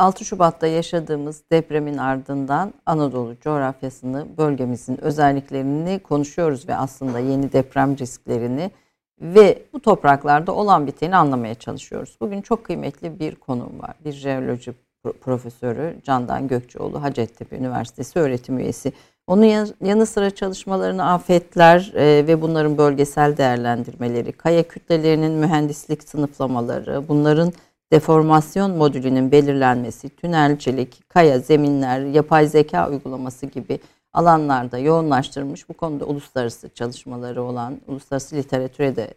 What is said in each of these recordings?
Merhabalar efendim. 6 Şubat'ta yaşadığımız depremin ardından Anadolu coğrafyasını, bölgemizin özelliklerini konuşuyoruz ve aslında yeni deprem risklerini ve bu topraklarda olan biteni anlamaya çalışıyoruz. Bugün çok kıymetli bir konum var. Bir jeoloji profesörü Candan Gökçeoğlu Hacettepe Üniversitesi öğretim üyesi. Onun yanı sıra çalışmalarını afetler e, ve bunların bölgesel değerlendirmeleri, kaya kütlelerinin mühendislik sınıflamaları, bunların deformasyon modülünün belirlenmesi, tünelcilik, kaya zeminler, yapay zeka uygulaması gibi alanlarda yoğunlaştırmış. Bu konuda uluslararası çalışmaları olan, uluslararası literatüre de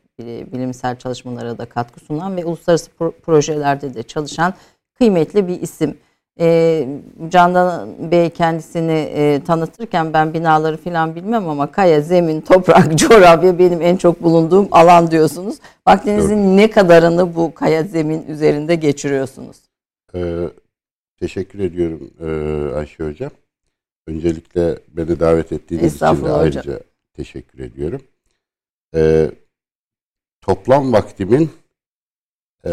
bilimsel çalışmalara da katkı sunan ve uluslararası projelerde de çalışan kıymetli bir isim. E, Candan Bey kendisini e, tanıtırken ben binaları falan bilmem ama kaya, zemin, toprak, coğrafya benim en çok bulunduğum alan diyorsunuz. Vaktinizin evet. ne kadarını bu kaya, zemin üzerinde geçiriyorsunuz? Ee, teşekkür ediyorum e, Ayşe Hocam. Öncelikle beni davet ettiğiniz için de ayrıca hocam. teşekkür ediyorum. Ee, toplam vaktimin e,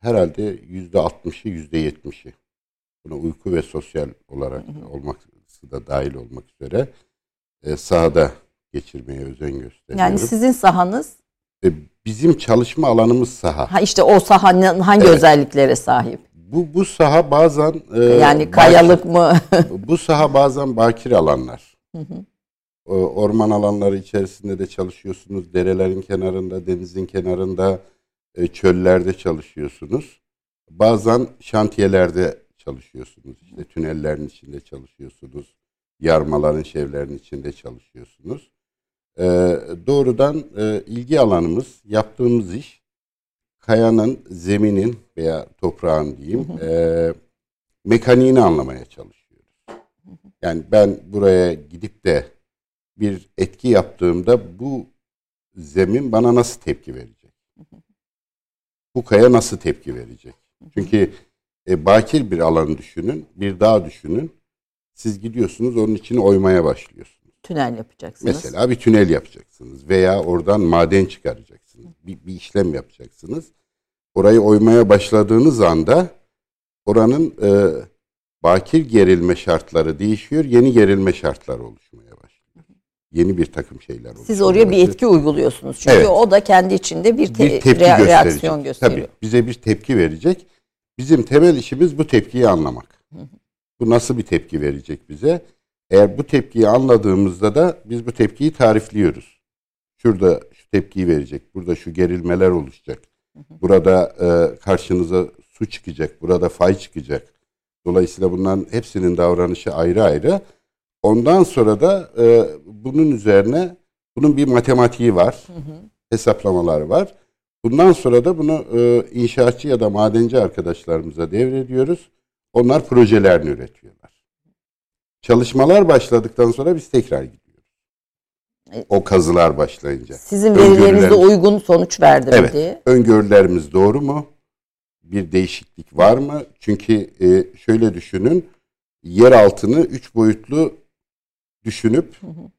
herhalde yüzde altmışı, yüzde yetmişi buna uyku ve sosyal olarak olması da dahil olmak üzere e, sahada geçirmeye özen gösteriyorum. Yani sizin sahanız? E, bizim çalışma alanımız saha. Ha işte o saha hangi evet. özelliklere sahip? Bu bu saha bazen e, yani kayalık bakir, mı? bu saha bazen bakir alanlar. Hı hı. Orman alanları içerisinde de çalışıyorsunuz. Derelerin kenarında, denizin kenarında, e, çöllerde çalışıyorsunuz. Bazen şantiyelerde çalışıyorsunuz. İşte tünellerin içinde çalışıyorsunuz. Yarmaların, şevlerin içinde çalışıyorsunuz. Ee, doğrudan e, ilgi alanımız, yaptığımız iş kayanın, zeminin veya toprağın diyeyim e, mekaniğini anlamaya çalışıyoruz. Yani ben buraya gidip de bir etki yaptığımda bu zemin bana nasıl tepki verecek? Bu kaya nasıl tepki verecek? Çünkü e, bakir bir alanı düşünün, bir dağ düşünün. Siz gidiyorsunuz onun içini oymaya başlıyorsunuz. Tünel yapacaksınız. Mesela bir tünel yapacaksınız veya oradan maden çıkaracaksınız. Bir, bir işlem yapacaksınız. Orayı oymaya başladığınız anda oranın e, bakir gerilme şartları değişiyor, yeni gerilme şartları oluşmaya başlıyor. Yeni bir takım şeyler oluyor. Siz oraya bir etki uyguluyorsunuz. Çünkü evet. o da kendi içinde bir, te- bir tepki re- reaksiyon gösteriyor. Tabii bize bir tepki verecek Bizim temel işimiz bu tepkiyi anlamak. Bu nasıl bir tepki verecek bize? Eğer bu tepkiyi anladığımızda da biz bu tepkiyi tarifliyoruz. Şurada şu tepkiyi verecek, burada şu gerilmeler oluşacak. Burada e, karşınıza su çıkacak, burada fay çıkacak. Dolayısıyla bunların hepsinin davranışı ayrı ayrı. Ondan sonra da e, bunun üzerine bunun bir matematiği var, hesaplamaları var. Bundan sonra da bunu e, inşaatçı ya da madenci arkadaşlarımıza devrediyoruz. Onlar projelerini üretiyorlar. Çalışmalar başladıktan sonra biz tekrar gidiyoruz. E, o kazılar başlayınca. Sizin verilerinizde uygun sonuç verdi evet, diye. Öngörülerimiz doğru mu? Bir değişiklik var mı? Çünkü e, şöyle düşünün. Yer altını üç boyutlu düşünüp hı hı.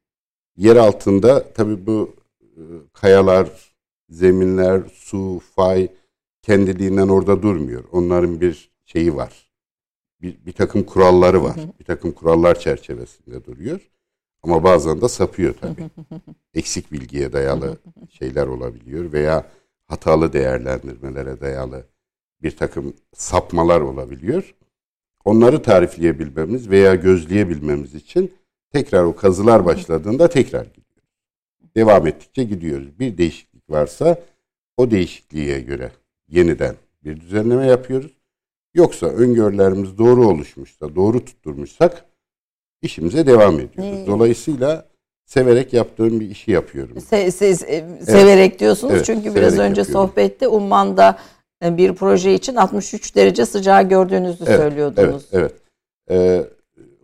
yer altında tabii bu e, kayalar, zeminler, su, fay kendiliğinden orada durmuyor. Onların bir şeyi var. Bir, bir takım kuralları var. Bir takım kurallar çerçevesinde duruyor. Ama bazen de sapıyor tabii. Eksik bilgiye dayalı şeyler olabiliyor veya hatalı değerlendirmelere dayalı bir takım sapmalar olabiliyor. Onları tarifleyebilmemiz veya gözleyebilmemiz için tekrar o kazılar başladığında tekrar gidiyoruz. Devam ettikçe gidiyoruz. Bir değişik varsa o değişikliğe göre yeniden bir düzenleme yapıyoruz. Yoksa öngörülerimiz doğru oluşmuşsa, doğru tutturmuşsak işimize devam ediyoruz. Dolayısıyla severek yaptığım bir işi yapıyorum. Se, siz e, severek evet. diyorsunuz evet, çünkü biraz önce yapıyorum. sohbette Umman'da e, bir proje için 63 derece sıcağı gördüğünüzü evet, söylüyordunuz. Evet, evet. Ee,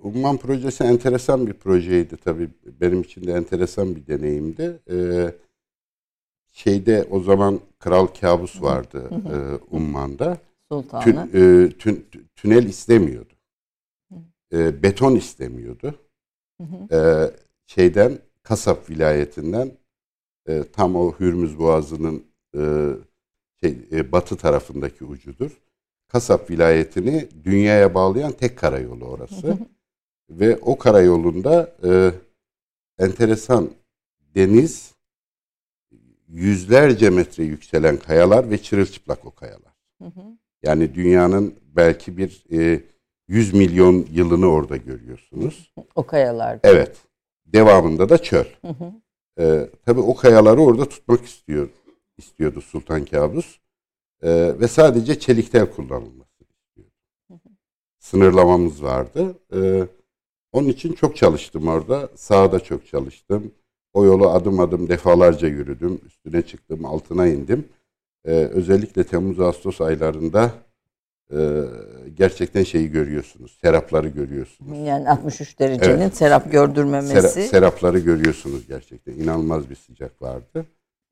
Umman projesi enteresan bir projeydi tabii. Benim için de enteresan bir deneyimdi. Ee, şeyde o zaman Kral Kabus vardı e, Umman'da. Tün, e, tün, tünel istemiyordu. E, beton istemiyordu. E, şeyden Kasap vilayetinden e, tam o Hürmüz Boğazı'nın e, şey, e, batı tarafındaki ucudur. Kasap vilayetini dünyaya bağlayan tek karayolu orası. Ve o karayolunda e, enteresan deniz, yüzlerce metre yükselen kayalar ve çırılçıplak o kayalar. Yani dünyanın belki bir e, 100 milyon yılını orada görüyorsunuz. O kayalarda. Evet. Devamında da çöl. Hı hı. Ee, tabii o kayaları orada tutmak istiyor istiyordu Sultan Kabus. Ee, ve sadece çeliktel kullanılması istiyordu. Sınırlamamız vardı. Ee, onun için çok çalıştım orada. Sahada çok çalıştım. O yolu adım adım defalarca yürüdüm. Üstüne çıktım, altına indim. Ee, özellikle Temmuz-Ağustos aylarında e, gerçekten şeyi görüyorsunuz. Serapları görüyorsunuz. Yani 63 derecenin evet. serap gördürmemesi. Sera, serapları görüyorsunuz gerçekten. İnanılmaz bir sıcak vardı.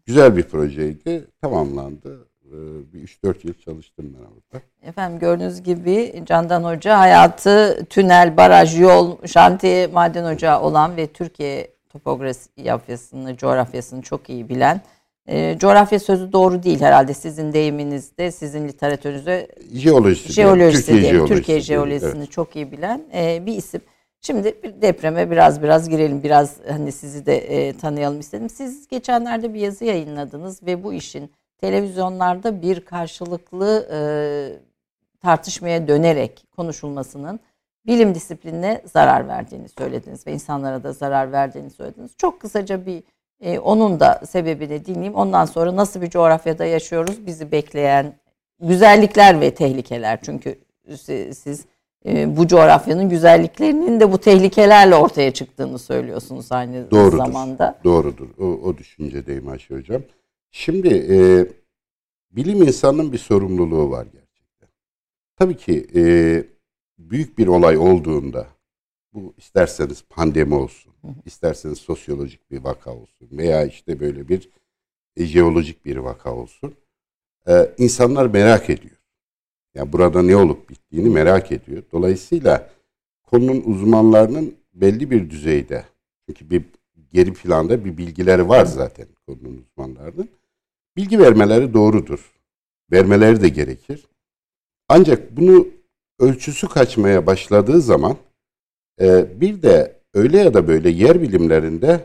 Güzel bir projeydi. Tamamlandı. Ee, bir 3-4 yıl çalıştım ben orada. Efendim gördüğünüz gibi Candan Hoca hayatı tünel, baraj, yol, şantiye, maden ocağı olan ve Türkiye topografyasını, coğrafyasını çok iyi bilen e, coğrafya sözü doğru değil herhalde sizin deyiminizde, sizin literatürünüzde. Jeolojisi. Jeolojisi Türkiye, diyelim, jeolojisi, Türkiye jeolojisini evet. çok iyi bilen e, bir isim. Şimdi bir depreme biraz biraz girelim. Biraz hani sizi de e, tanıyalım istedim. Siz geçenlerde bir yazı yayınladınız ve bu işin televizyonlarda bir karşılıklı e, tartışmaya dönerek konuşulmasının bilim disiplinine zarar verdiğini söylediniz ve insanlara da zarar verdiğini söylediniz. Çok kısaca bir e, onun da sebebini dinleyeyim. Ondan sonra nasıl bir coğrafyada yaşıyoruz? Bizi bekleyen güzellikler ve tehlikeler. Çünkü siz e, bu coğrafyanın güzelliklerinin de bu tehlikelerle ortaya çıktığını söylüyorsunuz aynı Doğrudur. zamanda. Doğrudur. O, o düşüncedeyim Ayşe Hocam. Şimdi e, bilim insanının bir sorumluluğu var gerçekten. Tabii ki e, büyük bir olay olduğunda bu isterseniz pandemi olsun, isterseniz sosyolojik bir vaka olsun veya işte böyle bir e, jeolojik bir vaka olsun. Ee, insanlar merak ediyor. Yani burada ne olup bittiğini merak ediyor. Dolayısıyla konunun uzmanlarının belli bir düzeyde çünkü bir geri planda bir bilgileri var zaten konunun uzmanlarının. Bilgi vermeleri doğrudur. Vermeleri de gerekir. Ancak bunu ölçüsü kaçmaya başladığı zaman e, bir de öyle ya da böyle yer bilimlerinde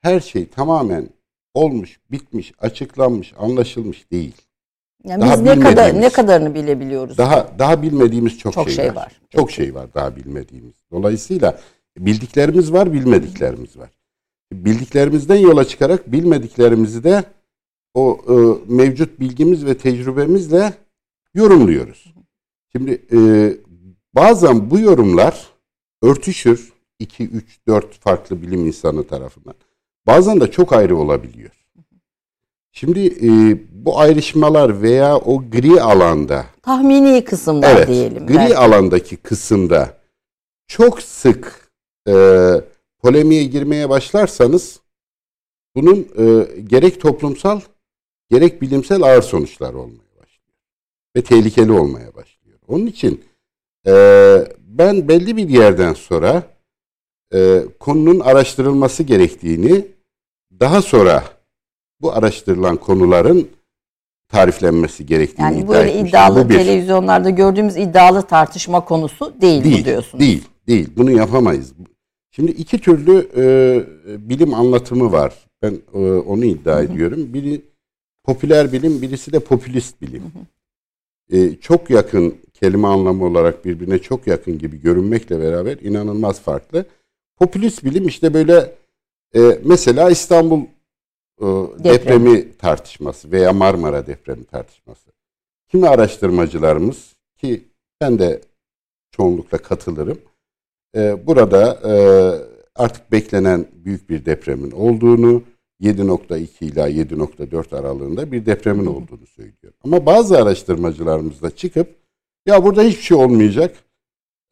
her şey tamamen olmuş, bitmiş, açıklanmış, anlaşılmış değil. Yani daha biz ne kadar ne kadarını bilebiliyoruz? Daha daha bilmediğimiz çok, çok şey, şey var. var. Çok şey var daha bilmediğimiz. Dolayısıyla bildiklerimiz var, bilmediklerimiz var. Bildiklerimizden yola çıkarak bilmediklerimizi de o e, mevcut bilgimiz ve tecrübemizle yorumluyoruz. Şimdi e, bazen bu yorumlar örtüşür, 2, 3, 4 farklı bilim insanı tarafından. Bazen de çok ayrı olabiliyor. Şimdi e, bu ayrışmalar veya o gri alanda tahmini kısımda evet, diyelim. Gri belki. alandaki kısımda çok sık e, polemiğe girmeye başlarsanız bunun e, gerek toplumsal gerek bilimsel ağır sonuçlar olmaya başlıyor. Ve tehlikeli olmaya başlıyor. Onun için e, ben belli bir yerden sonra e, konunun araştırılması gerektiğini daha sonra bu araştırılan konuların tariflenmesi gerektiğini yani iddia böyle iddialı bu bir. televizyonlarda gördüğümüz iddialı tartışma konusu değil, değil bu diyorsunuz. Değil, değil. Bunu yapamayız. Şimdi iki türlü e, bilim anlatımı var. Ben e, onu iddia Hı-hı. ediyorum. Biri popüler bilim, birisi de popülist bilim. E, çok yakın kelime anlamı olarak birbirine çok yakın gibi görünmekle beraber inanılmaz farklı. Popülist bilim işte böyle e, mesela İstanbul e, Deprem. depremi tartışması veya Marmara depremi tartışması. Kimi araştırmacılarımız ki ben de çoğunlukla katılırım. E, burada e, artık beklenen büyük bir depremin olduğunu, 7.2 ila 7.4 aralığında bir depremin olduğunu söylüyor. Ama bazı araştırmacılarımız da çıkıp ya burada hiçbir şey olmayacak.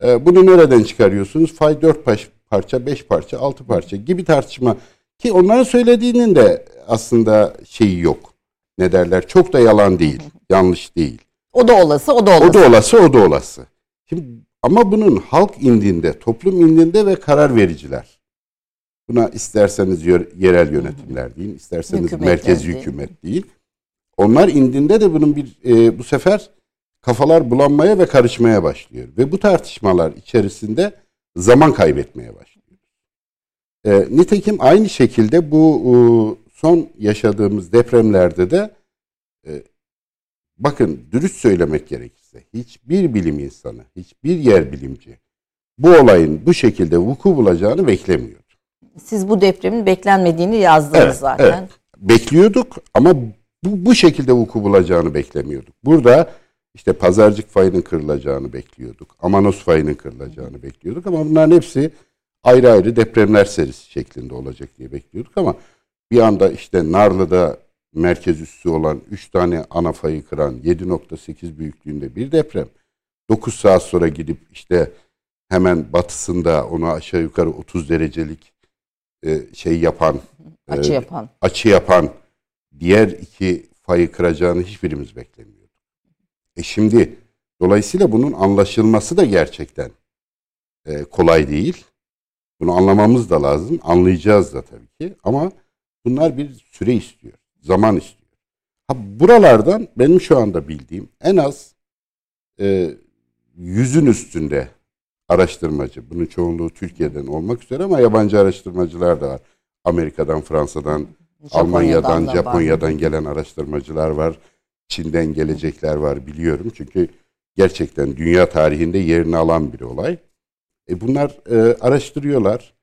E, bunu nereden çıkarıyorsunuz? Fay 4 parça, 5 parça, 6 parça gibi tartışma. Ki onların söylediğinin de aslında şeyi yok. Ne derler? Çok da yalan değil. yanlış değil. O da olası, o da olası. O da olası, o da olası. Şimdi ama bunun halk indinde, toplum indinde ve karar vericiler. Buna isterseniz yerel yönetimler deyin, isterseniz Hükümetler merkez değil. hükümet değil. Onlar indinde de bunun bir e, bu sefer kafalar bulanmaya ve karışmaya başlıyor. Ve bu tartışmalar içerisinde zaman kaybetmeye başlıyor. E, nitekim aynı şekilde bu e, son yaşadığımız depremlerde de e, bakın dürüst söylemek gerekirse hiçbir bilim insanı, hiçbir yer bilimci bu olayın bu şekilde vuku bulacağını beklemiyordu. Siz bu depremin beklenmediğini yazdınız Evet, zaten. evet. Bekliyorduk ama bu, bu şekilde vuku bulacağını beklemiyorduk. Burada işte pazarcık fayının kırılacağını bekliyorduk. Amanos fayının kırılacağını bekliyorduk ama bunların hepsi ayrı ayrı depremler serisi şeklinde olacak diye bekliyorduk ama bir anda işte Narlı'da merkez üssü olan 3 tane ana fayı kıran 7.8 büyüklüğünde bir deprem. 9 saat sonra gidip işte hemen batısında onu aşağı yukarı 30 derecelik e, şey yapan Açı e, yapan. açı yapan diğer iki fayı kıracağını hiçbirimiz beklemiyorduk. E şimdi dolayısıyla bunun anlaşılması da gerçekten e, kolay değil. Bunu anlamamız da lazım. Anlayacağız da tabii ki. Ama bunlar bir süre istiyor. Zaman istiyor. Ha, buralardan benim şu anda bildiğim en az e, yüzün üstünde araştırmacı. Bunun çoğunluğu Türkiye'den olmak üzere ama yabancı araştırmacılar da var. Amerika'dan, Fransa'dan, Almanya'dan, da var. Japonya'dan gelen araştırmacılar var. Çin'den gelecekler var biliyorum. Çünkü gerçekten dünya tarihinde yerini alan bir olay. E bunlar e, araştırıyorlar.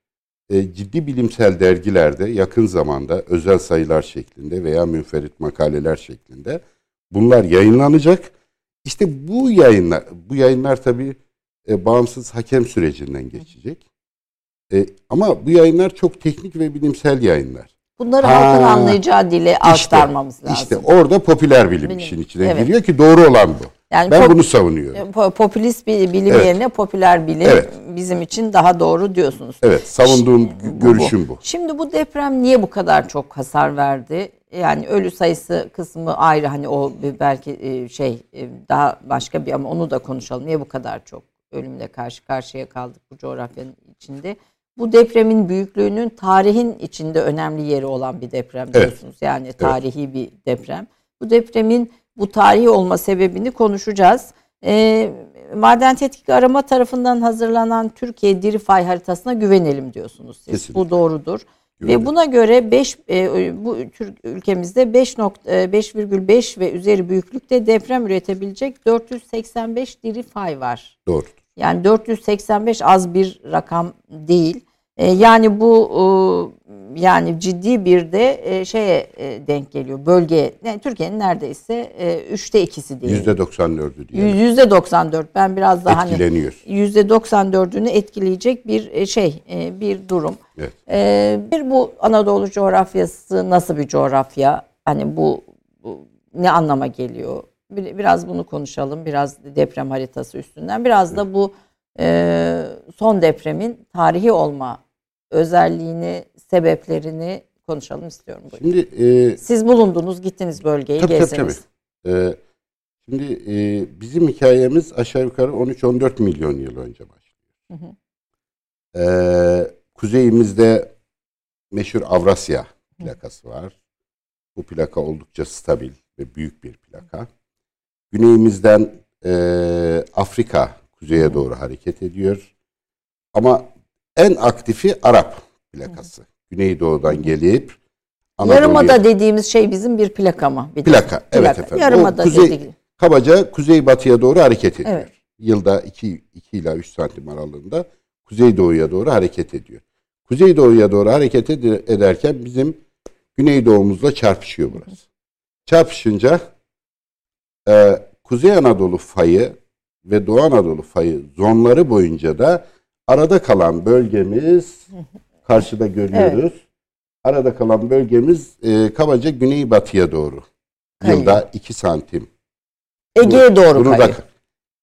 E, ciddi bilimsel dergilerde yakın zamanda özel sayılar şeklinde veya münferit makaleler şeklinde bunlar yayınlanacak. İşte bu yayınlar, bu yayınlar tabii e, bağımsız hakem sürecinden geçecek. E, ama bu yayınlar çok teknik ve bilimsel yayınlar. Bunları Ha, halkın anlayacağı dile aktarmamız lazım. İşte orada popüler bilim Bilim, işin içine evet. giriyor ki doğru olan bu. Yani ben pop- bunu savunuyorum. po- popülist bir bilim Evet. yerine popüler bilim Evet. bizim için daha doğru diyorsunuz. Evet, savunduğum Bu- görüşüm bu. Şimdi bu deprem niye bu kadar çok hasar verdi? Yani ölü sayısı kısmı ayrı hani o belki e, şey e, daha başka bir ama onu da konuşalım. Niye bu kadar çok ölümle karşı karşıya kaldık bu coğrafyanın içinde? Bu depremin büyüklüğünün tarihin içinde önemli yeri olan bir deprem Evet. diyorsunuz. Yani tarihi bir deprem. Bu depremin bu tarihi olma sebebini konuşacağız. Ee, Maden Tetkik Arama tarafından hazırlanan Türkiye Diri Fay haritasına güvenelim diyorsunuz siz. Kesinlikle. Bu doğrudur. Güvenelim. Ve buna göre 5 bu Türk ülkemizde 5 5,5 ve üzeri büyüklükte deprem üretebilecek 485 diri fay var. Doğru. Yani 485 az bir rakam değil. E, yani bu e, yani ciddi bir de e, şeye e, denk geliyor. Bölgeye yani Türkiye'nin neredeyse e, üçte ikisi değil. Yüzde 94'ü diye Yüzde 94. Ben biraz daha hani etkileniyor. yüzde 94'ünü etkileyecek bir şey, e, bir durum. Evet. E, Bir bu Anadolu coğrafyası nasıl bir coğrafya? Hani bu, bu ne anlama geliyor? Bir- Biraz bunu konuşalım. Biraz deprem haritası üstünden. Biraz da bu e, son depremin tarihi olma özelliğini, sebeplerini konuşalım istiyorum. Buyurun. Şimdi e, Siz bulundunuz, gittiniz bölgeyi, Tabii, tabii, gezdiniz. Ee, şimdi e, bizim hikayemiz aşağı yukarı 13-14 milyon yıl önce başlıyor. Hı hı. Ee, kuzeyimizde meşhur Avrasya plakası var. Bu plaka oldukça stabil ve büyük bir plaka. Güneyimizden e, Afrika kuzeye doğru hareket ediyor. Ama en aktifi Arap plakası. Güneydoğudan gelip Anadolu'ya- Yarımada dediğimiz şey bizim bir plaka mı? Bir Plaka, evet efendim. Yarımada O kuzey- dediği. kabaca kuzeybatıya doğru hareket ediyor. Evet. Yılda 2, 2 ila 3 santim aralığında kuzeydoğuya doğru hareket ediyor. Kuzeydoğuya doğru hareket ed- ederken bizim güneydoğumuzla çarpışıyor burası. Çarpışınca e, Kuzey Anadolu fayı ve Doğu Anadolu fayı zonları boyunca da arada kalan bölgemiz karşıda görüyoruz. Arada kalan bölgemiz e, kabaca güneybatıya doğru. Kayıyor. Yılda 2 santim Ege'ye doğru bunu da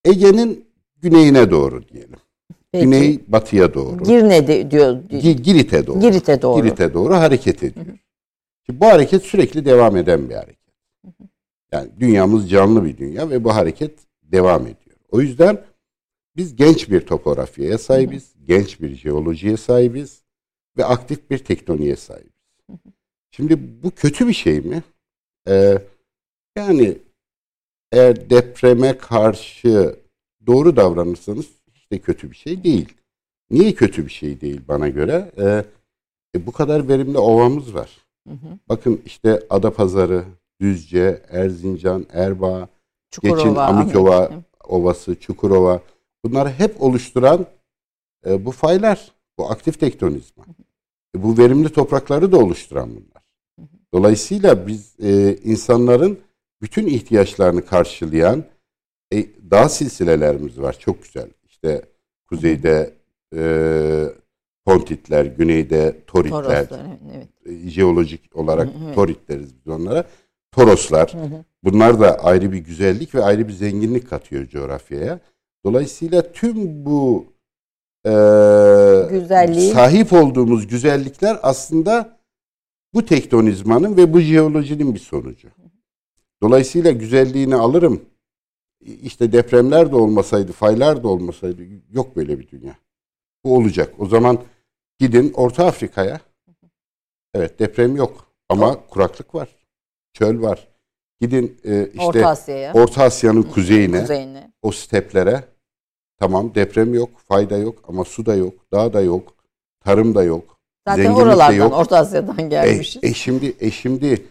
Ege'nin güneyine doğru diyelim. Peki. Güney batıya doğru. Girne diyor. Gi- Girit'e doğru. Girit'e doğru. Girit'e doğru hareket ediyor. Şimdi bu hareket sürekli devam eden bir hareket. Yani dünyamız canlı bir dünya ve bu hareket devam ediyor. O yüzden biz genç bir topografyaya sahibiz, genç bir jeolojiye sahibiz ve aktif bir tektoniğe sahibiz. Şimdi bu kötü bir şey mi? Ee, yani eğer depreme karşı doğru davranırsanız hiç de kötü bir şey değil. Niye kötü bir şey değil bana göre? Ee, e, bu kadar verimli ovamız var. Hı hı. Bakın işte Adapazarı, Düzce, Erzincan, Erbaa, Çukurova, geçin Amikova Ovası, Çukurova bunları hep oluşturan e, bu faylar, bu aktif tektonizma. E, bu verimli toprakları da oluşturan bunlar. Dolayısıyla biz e, insanların bütün ihtiyaçlarını karşılayan e, dağ silsilelerimiz var. Çok güzel. İşte kuzeyde e, Pontitler, güneyde Toritler. Toroslar, evet. E, jeolojik olarak evet. Torit deriz biz onlara. Toroslar. Hı hı. Bunlar da ayrı bir güzellik ve ayrı bir zenginlik katıyor coğrafyaya. Dolayısıyla tüm bu e, Güzelliği. sahip olduğumuz güzellikler aslında bu tektonizmanın ve bu jeolojinin bir sonucu. Dolayısıyla güzelliğini alırım. İşte depremler de olmasaydı, faylar da olmasaydı yok böyle bir dünya. Bu olacak. O zaman gidin Orta Afrika'ya. Evet deprem yok ama kuraklık var. Çöl var. Gidin e, işte Orta Asya'ya. Orta Asya'nın kuzeyine, kuzeyine, o steplere. Tamam deprem yok, fayda yok ama su da yok, dağ da yok, tarım da yok. Zaten oralardan, yok. Orta Asya'dan gelmişiz. E, e şimdi, e şimdi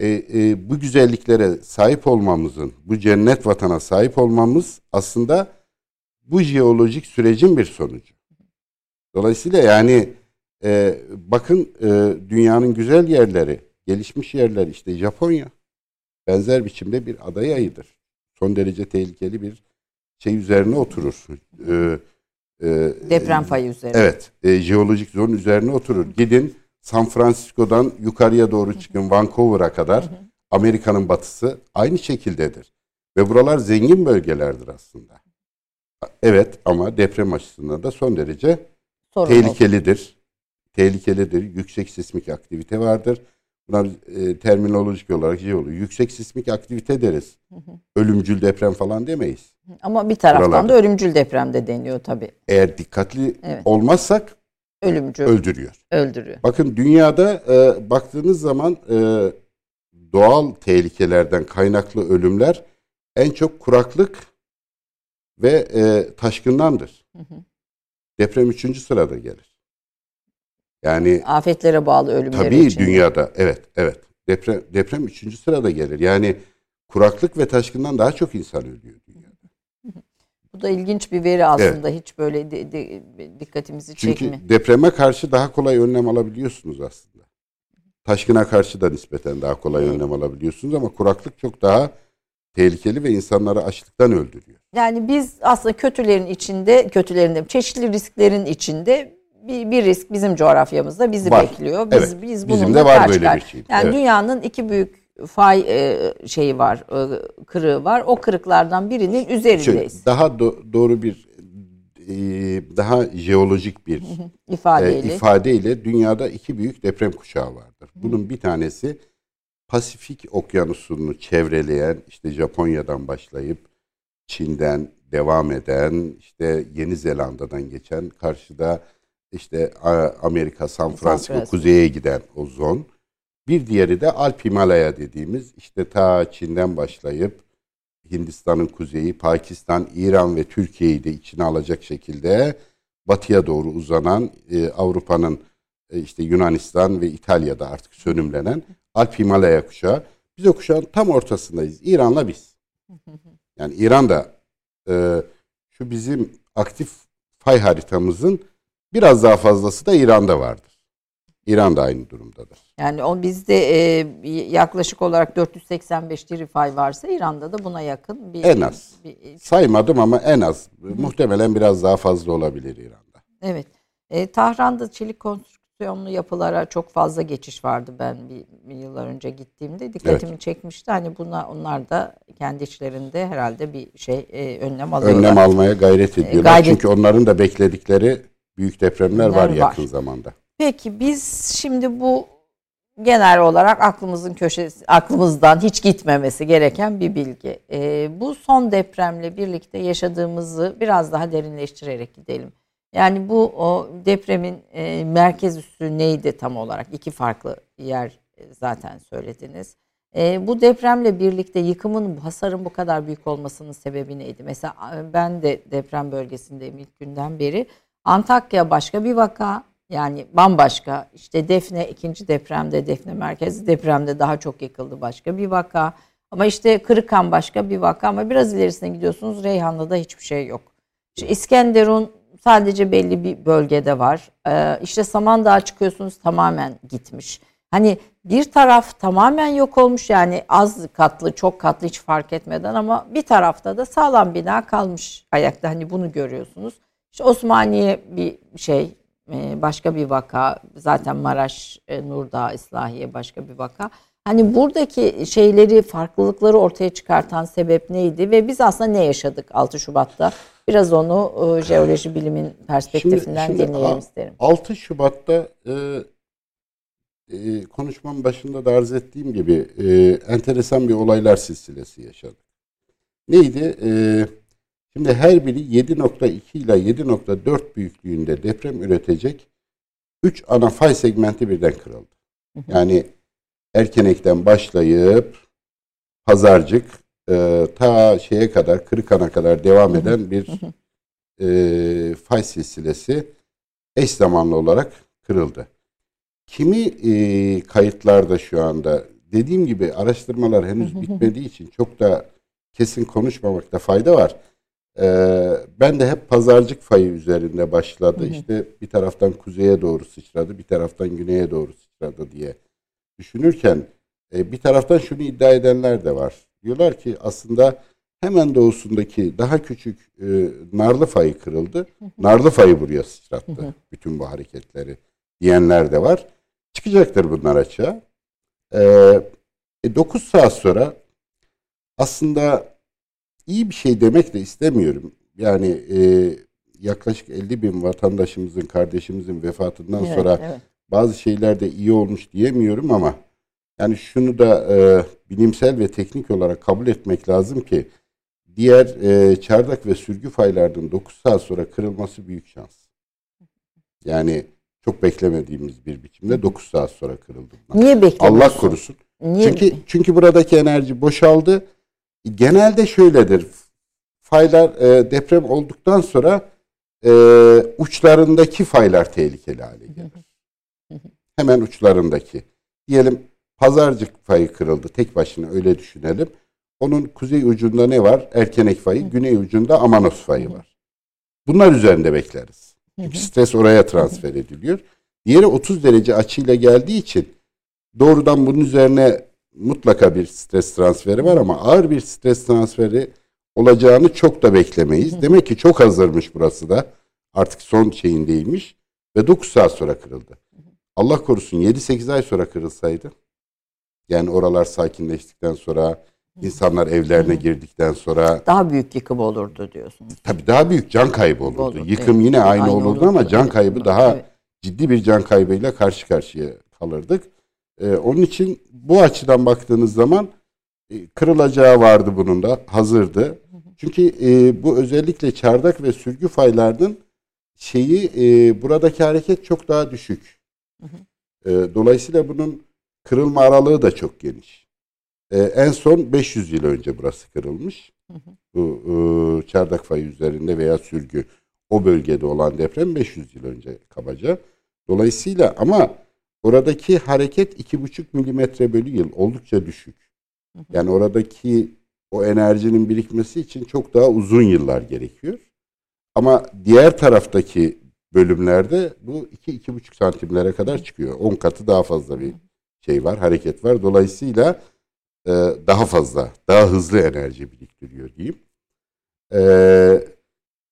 e, e, bu güzelliklere sahip olmamızın, bu cennet vatana sahip olmamız aslında bu jeolojik sürecin bir sonucu. Dolayısıyla yani e, bakın e, dünyanın güzel yerleri, gelişmiş yerler işte Japonya benzer biçimde bir aday ayıdır. Son derece tehlikeli bir şey üzerine oturur. Ee, e, Deprem fayı üzerine. Evet. E, jeolojik zon üzerine oturur. Gidin San Francisco'dan yukarıya doğru çıkın Vancouver'a kadar Amerika'nın batısı aynı şekildedir. Ve buralar zengin bölgelerdir aslında. Evet ama deprem açısından da son derece Sorun tehlikelidir. Olsun. Tehlikelidir. Yüksek sismik aktivite vardır. Bunlar e, terminolojik olarak şey oluyor. Yüksek sismik aktivite deriz. Hı hı. Ölümcül deprem falan demeyiz. Ama bir taraftan Buralarda. da ölümcül deprem de deniyor tabii. Eğer dikkatli evet. olmazsak ölümcül öldürüyor. Öldürüyor. Bakın dünyada e, baktığınız zaman e, doğal tehlikelerden kaynaklı ölümler en çok kuraklık ve e, taşkındandır. Hı hı. Deprem üçüncü sırada gelir. Yani afetlere bağlı ölümler tabii için. dünyada evet evet deprem deprem üçüncü sırada gelir. Yani kuraklık ve taşkından daha çok insan ölüyor dünyada. Bu da ilginç bir veri aslında. Evet. Hiç böyle de, de, dikkatimizi çekmiyor. Çünkü depreme karşı daha kolay önlem alabiliyorsunuz aslında. Taşkına karşı da nispeten daha kolay evet. önlem alabiliyorsunuz ama kuraklık çok daha tehlikeli ve insanları açlıktan öldürüyor. Yani biz aslında kötülerin içinde, kötülerin çeşitli risklerin içinde bir, bir risk bizim coğrafyamızda bizi var. bekliyor. Biz evet. biz bununla Bizim de var böyle bir şey. Yani evet. dünyanın iki büyük fay e, şeyi var, e, kırığı var. O kırıklardan birinin üzerindeyiz. Şöyle, daha do- doğru bir e, daha jeolojik bir ifadeyle. E, ifadeyle dünyada iki büyük deprem kuşağı vardır. Bunun bir tanesi Pasifik Okyanusu'nu çevreleyen işte Japonya'dan başlayıp Çin'den devam eden işte Yeni Zelanda'dan geçen karşıda işte Amerika, San Francisco, San kuzeye giden o zon. Bir diğeri de Alp Himalaya dediğimiz işte ta Çin'den başlayıp Hindistan'ın kuzeyi, Pakistan, İran ve Türkiye'yi de içine alacak şekilde batıya doğru uzanan e, Avrupa'nın e, işte Yunanistan ve İtalya'da artık sönümlenen Alp Himalaya kuşağı. Biz o kuşağın tam ortasındayız. İran'la biz. Yani İran da e, şu bizim aktif fay haritamızın Biraz daha fazlası da İran'da vardır. İran da aynı durumdadır. Yani o bizde e, yaklaşık olarak 485 Tirifay varsa İran'da da buna yakın bir en az. Bir, Saymadım ama en az. Hı. Muhtemelen biraz daha fazla olabilir İran'da. Evet. E, Tahran'da çelik konstrüksiyonlu yapılara çok fazla geçiş vardı ben bir, bir yıllar önce gittiğimde. Dikkatimi evet. çekmişti. Hani buna onlar da kendi içlerinde herhalde bir şey e, önlem alıyorlar. Önlem almaya gayret e, ediyorlar. E, gayret... Çünkü onların da bekledikleri büyük depremler var, var yakın zamanda. Peki biz şimdi bu genel olarak aklımızın köşesi, aklımızdan hiç gitmemesi gereken bir bilgi. E, bu son depremle birlikte yaşadığımızı biraz daha derinleştirerek gidelim. Yani bu o depremin e, merkez üssü neydi tam olarak? İki farklı yer e, zaten söylediniz. E, bu depremle birlikte yıkımın, hasarın bu kadar büyük olmasının sebebi neydi? Mesela ben de deprem bölgesindeyim ilk günden beri. Antakya başka bir vaka, yani bambaşka. İşte Defne ikinci depremde, Defne merkezi depremde daha çok yıkıldı başka bir vaka. Ama işte Kırıkhan başka bir vaka ama biraz ilerisine gidiyorsunuz Reyhanlı'da hiçbir şey yok. İşte İskenderun sadece belli bir bölgede var. Ee, işte Samandağ'a çıkıyorsunuz tamamen gitmiş. Hani bir taraf tamamen yok olmuş yani az katlı çok katlı hiç fark etmeden ama bir tarafta da sağlam bina kalmış ayakta hani bunu görüyorsunuz. İşte Osmaniye bir şey e, başka bir vaka zaten Maraş, e, Nurdağ, İslahiye başka bir vaka. Hani buradaki şeyleri, farklılıkları ortaya çıkartan sebep neydi ve biz aslında ne yaşadık 6 Şubat'ta? Biraz onu e, jeoloji bilimin perspektifinden şimdi, şimdi dinleyelim isterim. 6 Şubat'ta e, e, konuşmam başında da arz ettiğim gibi e, enteresan bir olaylar silsilesi yaşadık. Neydi? E, şimdi her biri 7.2 ile 7.4 büyüklüğünde deprem üretecek 3 ana fay segmenti birden kırıldı. Yani Erkenek'ten başlayıp Pazarcık e, ta şeye kadar Kırıkan'a kadar devam eden bir e, fay silsilesi eş zamanlı olarak kırıldı. Kimi e, kayıtlarda şu anda dediğim gibi araştırmalar henüz bitmediği için çok da kesin konuşmamakta fayda var. Ee, ben de hep pazarcık fayı üzerinde başladı. Hı hı. İşte bir taraftan kuzeye doğru sıçradı, bir taraftan güneye doğru sıçradı diye düşünürken e, bir taraftan şunu iddia edenler de var. Diyorlar ki aslında hemen doğusundaki daha küçük e, Narlı fayı kırıldı. Narlı fayı buraya sıçrattı bütün bu hareketleri diyenler de var. Çıkacaktır bunlar açığa. E, e, 9 saat sonra aslında iyi bir şey demek de istemiyorum. Yani e, yaklaşık 50 bin vatandaşımızın, kardeşimizin vefatından evet, sonra evet. bazı şeyler de iyi olmuş diyemiyorum ama yani şunu da e, bilimsel ve teknik olarak kabul etmek lazım ki diğer e, çardak ve sürgü faylarının 9 saat sonra kırılması büyük şans. Yani çok beklemediğimiz bir biçimde 9 saat sonra kırıldı. Niye beklemiyorsun? Allah korusun. Niye? Çünkü çünkü buradaki enerji boşaldı. Genelde şöyledir. Faylar e, deprem olduktan sonra e, uçlarındaki faylar tehlikeli hale gelir. Hemen uçlarındaki. Diyelim Pazarcık fayı kırıldı. Tek başına öyle düşünelim. Onun kuzey ucunda ne var? Erkenek fayı. Güney ucunda Amanos fayı var. Bunlar üzerinde bekleriz. Çünkü stres oraya transfer ediliyor. Diğeri 30 derece açıyla geldiği için doğrudan bunun üzerine mutlaka bir stres transferi var ama ağır bir stres transferi olacağını çok da beklemeyiz. Demek ki çok hazırmış burası da. Artık son şeyin değilmiş ve 9 saat sonra kırıldı. Allah korusun 7-8 ay sonra kırılsaydı yani oralar sakinleştikten sonra insanlar evlerine girdikten sonra daha büyük yıkım olurdu diyorsunuz. Tabii daha büyük can kaybı olurdu. Olur, Yıkım evet. yine aynı, aynı olurdu, olurdu ama can kaybı daha evet. ciddi bir can kaybıyla karşı karşıya kalırdık. Ee, onun için bu açıdan baktığınız zaman e, kırılacağı vardı bunun da hazırdı. Çünkü e, bu özellikle çardak ve sürgü faylarının şeyi e, buradaki hareket çok daha düşük. E, dolayısıyla bunun kırılma aralığı da çok geniş. E, en son 500 yıl önce burası kırılmış. Bu e, çardak fayı üzerinde veya sürgü o bölgede olan deprem 500 yıl önce kabaca. Dolayısıyla ama oradaki hareket 2,5 milimetre bölü yıl oldukça düşük. Yani oradaki o enerjinin birikmesi için çok daha uzun yıllar gerekiyor. Ama diğer taraftaki bölümlerde bu 2-2,5 santimlere kadar çıkıyor. 10 katı daha fazla bir şey var, hareket var. Dolayısıyla e, daha fazla, daha hızlı enerji biriktiriyor diyeyim. E,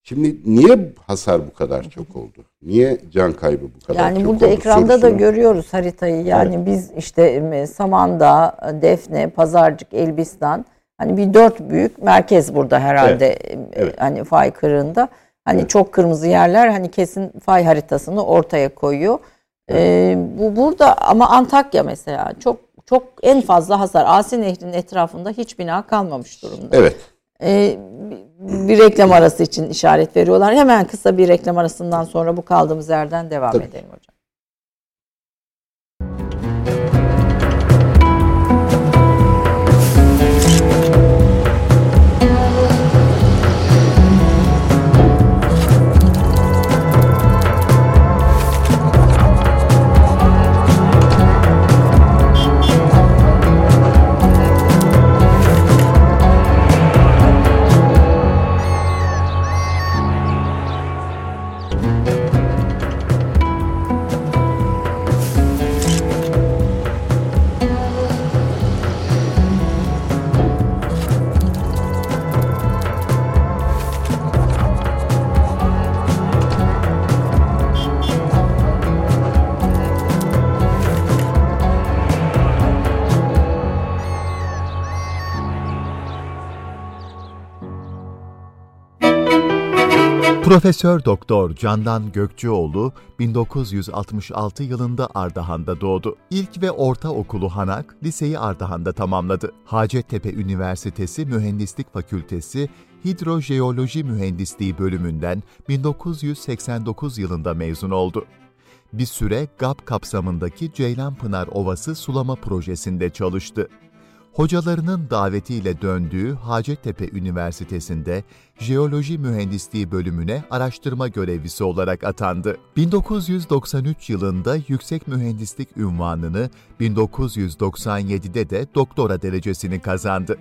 şimdi niye hasar bu kadar çok oldu? Niye can kaybı bu kadar yani çok oldu? Yani burada ekranda sorusunu... da görüyoruz haritayı. Yani evet. biz işte Samandağ, Defne, Pazarcık, Elbistan hani bir dört büyük merkez burada herhalde evet. Evet. hani fay kırığında. Hani evet. çok kırmızı yerler hani kesin fay haritasını ortaya koyuyor. Ee, bu burada ama Antakya mesela çok çok en fazla hasar. Asi Nehri'nin etrafında hiç bina kalmamış durumda. Evet. Ee, bir reklam arası için işaret veriyorlar. Hemen kısa bir reklam arasından sonra bu kaldığımız yerden devam Tabii. edelim hocam. Profesör Doktor Candan Gökçeoğlu 1966 yılında Ardahan'da doğdu. İlk ve orta okulu Hanak, liseyi Ardahan'da tamamladı. Hacettepe Üniversitesi Mühendislik Fakültesi Hidrojeoloji Mühendisliği bölümünden 1989 yılında mezun oldu. Bir süre GAP kapsamındaki Ceylanpınar Ovası sulama projesinde çalıştı hocalarının davetiyle döndüğü Hacettepe Üniversitesi'nde Jeoloji Mühendisliği bölümüne araştırma görevlisi olarak atandı. 1993 yılında yüksek mühendislik ünvanını, 1997'de de doktora derecesini kazandı.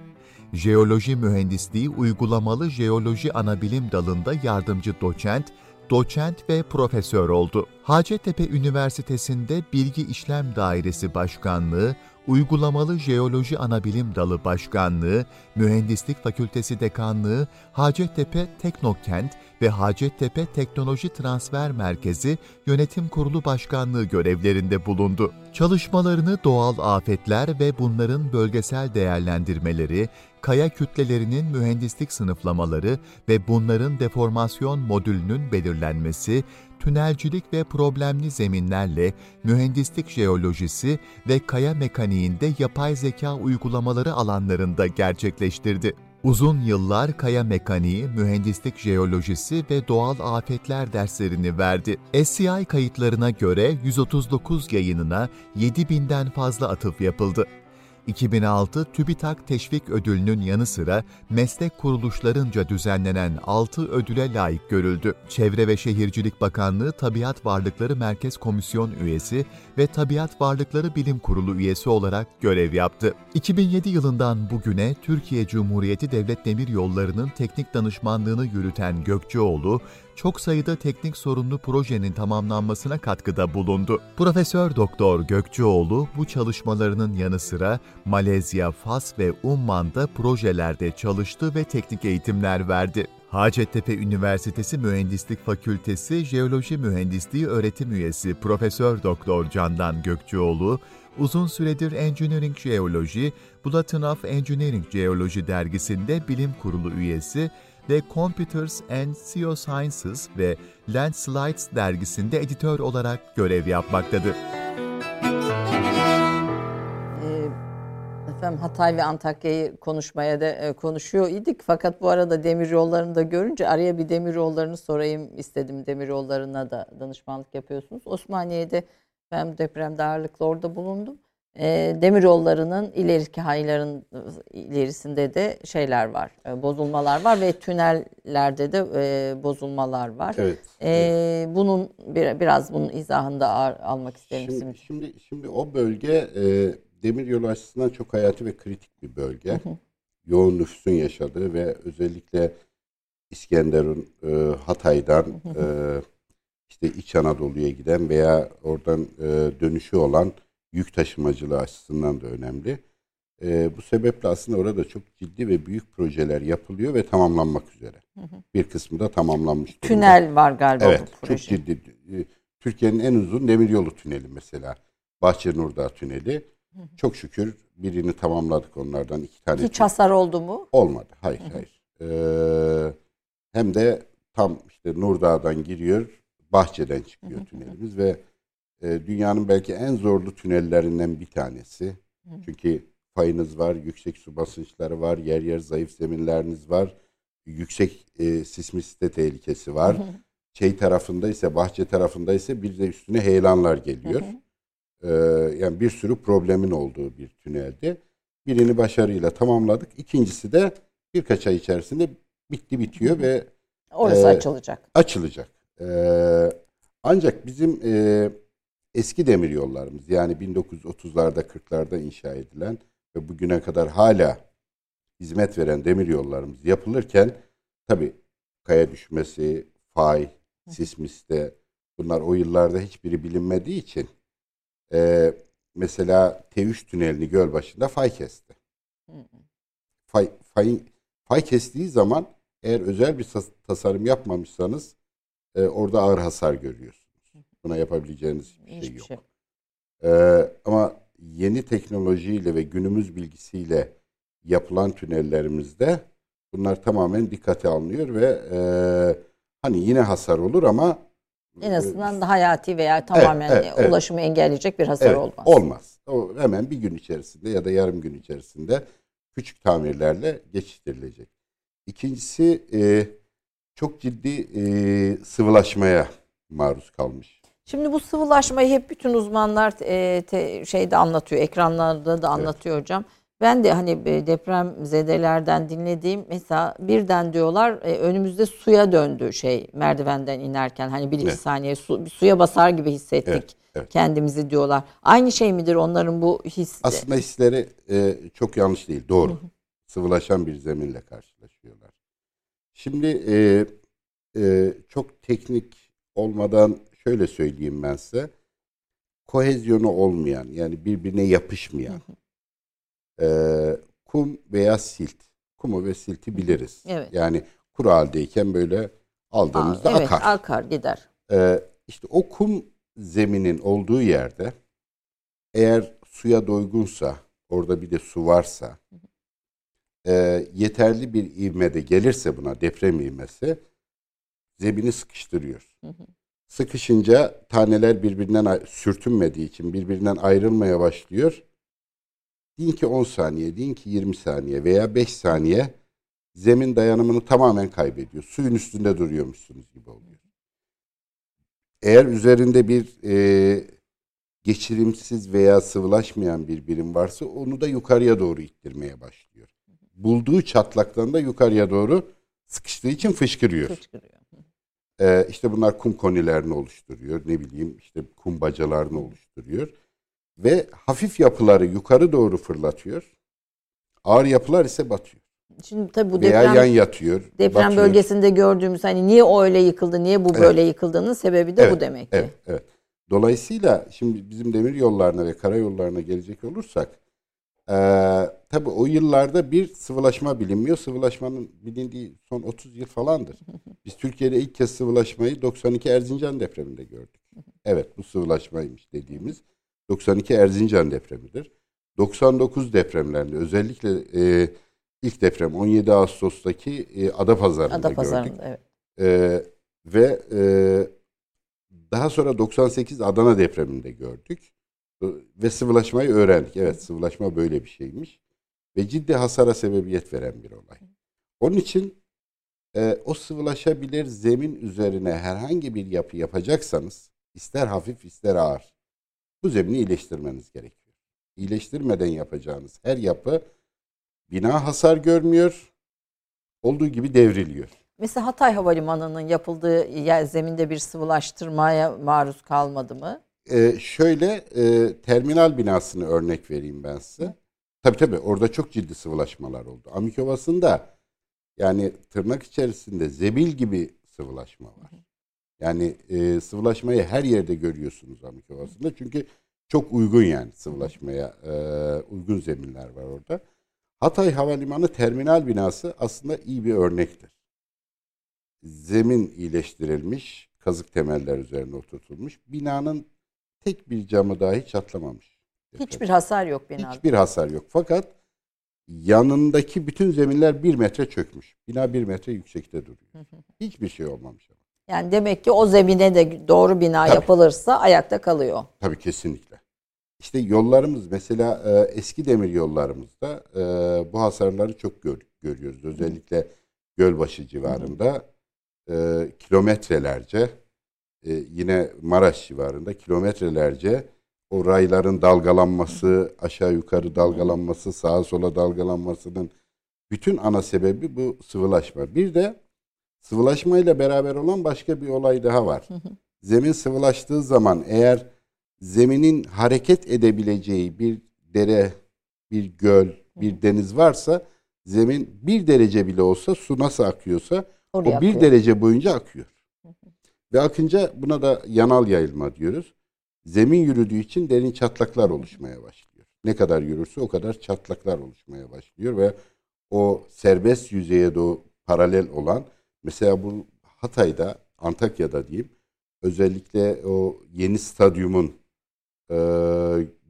Jeoloji Mühendisliği Uygulamalı Jeoloji Anabilim Dalı'nda yardımcı doçent, doçent ve profesör oldu. Hacettepe Üniversitesi'nde Bilgi İşlem Dairesi Başkanlığı, Uygulamalı Jeoloji Anabilim Dalı Başkanlığı, Mühendislik Fakültesi Dekanlığı, Hacettepe Teknokent ve Hacettepe Teknoloji Transfer Merkezi Yönetim Kurulu Başkanlığı görevlerinde bulundu. Çalışmalarını doğal afetler ve bunların bölgesel değerlendirmeleri, kaya kütlelerinin mühendislik sınıflamaları ve bunların deformasyon modülünün belirlenmesi, tünelcilik ve problemli zeminlerle mühendislik jeolojisi ve kaya mekaniğinde yapay zeka uygulamaları alanlarında gerçekleştirdi. Uzun yıllar kaya mekaniği, mühendislik jeolojisi ve doğal afetler derslerini verdi. SCI kayıtlarına göre 139 yayınına 7000'den fazla atıf yapıldı. 2006 TÜBİTAK Teşvik Ödülü'nün yanı sıra meslek kuruluşlarınca düzenlenen 6 ödüle layık görüldü. Çevre ve Şehircilik Bakanlığı Tabiat Varlıkları Merkez Komisyon üyesi ve Tabiat Varlıkları Bilim Kurulu üyesi olarak görev yaptı. 2007 yılından bugüne Türkiye Cumhuriyeti Devlet Demir Yolları'nın teknik danışmanlığını yürüten Gökçeoğlu, çok sayıda teknik sorunlu projenin tamamlanmasına katkıda bulundu. Profesör Doktor Gökçeoğlu bu çalışmalarının yanı sıra Malezya, Fas ve Umman'da projelerde çalıştı ve teknik eğitimler verdi. Hacettepe Üniversitesi Mühendislik Fakültesi Jeoloji Mühendisliği öğretim üyesi Profesör Doktor Candan Gökçeoğlu, uzun süredir Engineering Geology, Bulletin of Engineering Geology dergisinde bilim kurulu üyesi ve Computers and Geosciences ve Landslides dergisinde editör olarak görev yapmaktadır. Ee, efendim Hatay ve Antakya'yı konuşmaya da e, konuşuyor idik. Fakat bu arada demir yollarını da görünce araya bir demir yollarını sorayım istedim. Demir yollarına da danışmanlık yapıyorsunuz. Osmaniye'de ben depremde ağırlıklı orada bulundum e, demir yollarının ileriki hayların ilerisinde de şeyler var, e, bozulmalar var ve tünellerde de e, bozulmalar var. Evet. E, evet. Bunun bir, biraz bunun izahını da almak isterim. Şimdi, şimdi, şimdi o bölge e, demir yolu açısından çok hayati ve kritik bir bölge. Hı hı. Yoğun nüfusun yaşadığı ve özellikle İskenderun, e, Hatay'dan e, işte İç Anadolu'ya giden veya oradan e, dönüşü olan yük taşımacılığı açısından da önemli. E, bu sebeple aslında orada çok ciddi ve büyük projeler yapılıyor ve tamamlanmak üzere. Hı hı. Bir kısmı da tamamlanmış durumda. Tünel var galiba evet, bu proje. Çok ciddi. E, Türkiye'nin en uzun demiryolu tüneli mesela. Bahçenurdağ Tüneli. Hı hı. Çok şükür birini tamamladık onlardan. iki tane. Hiç hasar oldu mu? Olmadı. Hayır, hı hı. hayır. Ee, hem de tam işte Nurdağ'dan giriyor, Bahçe'den çıkıyor hı hı. tünelimiz ve e, dünyanın belki en zorlu tünellerinden bir tanesi. Hı. Çünkü fayınız var, yüksek su basınçları var, yer yer zayıf zeminleriniz var, yüksek e, sismisite tehlikesi var. Hı hı. Şey tarafında ise, bahçe tarafında ise bir de üstüne heyelanlar geliyor. Hı hı. E, yani bir sürü problemin olduğu bir tüneldi. Birini başarıyla tamamladık. İkincisi de birkaç ay içerisinde bitti bitiyor ve orası e, açılacak. Açılacak. E, ancak bizim e, eski demir yollarımız yani 1930'larda 40'larda inşa edilen ve bugüne kadar hala hizmet veren demir yollarımız yapılırken tabi kaya düşmesi, fay, sismiste bunlar o yıllarda hiçbiri bilinmediği için e, mesela T3 tünelini göl başında fay kesti. Fay, fay, fay kestiği zaman eğer özel bir tasarım yapmamışsanız e, orada ağır hasar görüyorsunuz. Buna yapabileceğiniz bir şey yok. Şey. E, ama yeni teknolojiyle ve günümüz bilgisiyle yapılan tünellerimizde bunlar tamamen dikkate alınıyor ve e, hani yine hasar olur ama en azından da hayati veya tamamen evet, evet, ulaşımı engelleyecek bir hasar evet, olmaz. Olmaz. O hemen bir gün içerisinde ya da yarım gün içerisinde küçük tamirlerle geçiştirilecek. İkincisi e, çok ciddi e, sıvılaşmaya maruz kalmış. Şimdi bu sıvılaşmayı hep bütün uzmanlar e, te, şeyde anlatıyor, ekranlarda da anlatıyor evet. hocam. Ben de hani e, deprem zedelerden dinlediğim mesela birden diyorlar e, önümüzde suya döndü şey merdivenden inerken hani bir iki evet. saniye su, suya basar gibi hissettik evet, evet. kendimizi diyorlar. Aynı şey midir onların bu hissi? Aslında hisleri e, çok yanlış değil doğru. Hı hı. Sıvılaşan bir zeminle karşılaşıyorlar. Şimdi e, e, çok teknik olmadan şöyle söyleyeyim ben size. Kohezyonu olmayan yani birbirine yapışmayan hı hı e, kum veya silt. Kumu ve silti biliriz. Evet. Yani kuru haldeyken böyle aldığımızda Aa, evet, akar. akar gider. E, işte o kum zeminin olduğu yerde eğer suya doygunsa, orada bir de su varsa, e, yeterli bir ivmede gelirse buna deprem ivmesi, zemini sıkıştırıyor. Sıkışınca taneler birbirinden sürtünmediği için birbirinden ayrılmaya başlıyor Deyin ki 10 saniye, deyin ki 20 saniye veya 5 saniye zemin dayanımını tamamen kaybediyor. Suyun üstünde duruyormuşsunuz gibi oluyor. Eğer üzerinde bir e, geçirimsiz veya sıvılaşmayan bir birim varsa onu da yukarıya doğru ittirmeye başlıyor. Bulduğu çatlaktan da yukarıya doğru sıkıştığı için fışkırıyor. Fışkırıyor. Ee, işte bunlar kum konilerini oluşturuyor. Ne bileyim işte kum bacalarını oluşturuyor ve hafif yapıları yukarı doğru fırlatıyor. Ağır yapılar ise batıyor. Şimdi tabii bu Veya deprem, yan yatıyor. Deprem batıyor. bölgesinde gördüğümüz hani niye öyle yıkıldı, niye bu evet. böyle yıkıldığının sebebi de evet, bu demek ki. Evet, evet. Dolayısıyla şimdi bizim demir yollarına ve karayollarına gelecek olursak tabii o yıllarda bir sıvılaşma bilinmiyor. Sıvılaşmanın bilindiği son 30 yıl falandır. Biz Türkiye'de ilk kez sıvılaşmayı 92 Erzincan depreminde gördük. Evet bu sıvılaşmaymış dediğimiz. 92 Erzincan depremidir. 99 depremlerinde özellikle e, ilk deprem 17 Ağustos'taki e, Adapazarı'nda, Adapazarı'nda gördük. Evet. E, ve e, daha sonra 98 Adana depreminde gördük. Ve sıvılaşmayı öğrendik. Evet sıvılaşma böyle bir şeymiş. Ve ciddi hasara sebebiyet veren bir olay. Onun için e, o sıvılaşabilir zemin üzerine herhangi bir yapı yapacaksanız ister hafif ister ağır bu zemini iyileştirmeniz gerekiyor. İyileştirmeden yapacağınız her yapı bina hasar görmüyor, olduğu gibi devriliyor. Mesela Hatay Havalimanı'nın yapıldığı yer zeminde bir sıvılaştırmaya maruz kalmadı mı? Ee, şöyle e, terminal binasını örnek vereyim ben size. Tabii tabii orada çok ciddi sıvılaşmalar oldu. Amikovası'nda yani tırnak içerisinde zebil gibi sıvılaşma var. Yani e, sıvılaşmayı her yerde görüyorsunuz Amik Ovası'nda. Çünkü çok uygun yani sıvılaşmaya e, uygun zeminler var orada. Hatay Havalimanı terminal binası aslında iyi bir örnektir. Zemin iyileştirilmiş, kazık temeller üzerine oturtulmuş. Binanın tek bir camı dahi çatlamamış. Hiçbir hasar yok binada. Hiçbir hasar yok. Fakat yanındaki bütün zeminler bir metre çökmüş. Bina bir metre yüksekte duruyor. Hiçbir şey olmamış. Yani demek ki o zemine de doğru bina Tabii. yapılırsa ayakta kalıyor. Tabii kesinlikle. İşte yollarımız mesela e, eski demir yollarımızda e, bu hasarları çok gör, görüyoruz. Özellikle Gölbaşı civarında e, kilometrelerce e, yine Maraş civarında kilometrelerce o rayların dalgalanması, aşağı yukarı dalgalanması, sağa sola dalgalanmasının bütün ana sebebi bu sıvılaşma. Bir de sıvılaşmayla beraber olan başka bir olay daha var. Zemin sıvılaştığı zaman eğer zeminin hareket edebileceği bir dere, bir göl, bir deniz varsa zemin bir derece bile olsa su nasıl akıyorsa Oraya o bir akıyor. derece boyunca akıyor. Ve akınca buna da yanal yayılma diyoruz. Zemin yürüdüğü için derin çatlaklar oluşmaya başlıyor. Ne kadar yürürse o kadar çatlaklar oluşmaya başlıyor ve o serbest yüzeye doğru paralel olan mesela bu Hatay'da, Antakya'da diyeyim özellikle o yeni stadyumun e,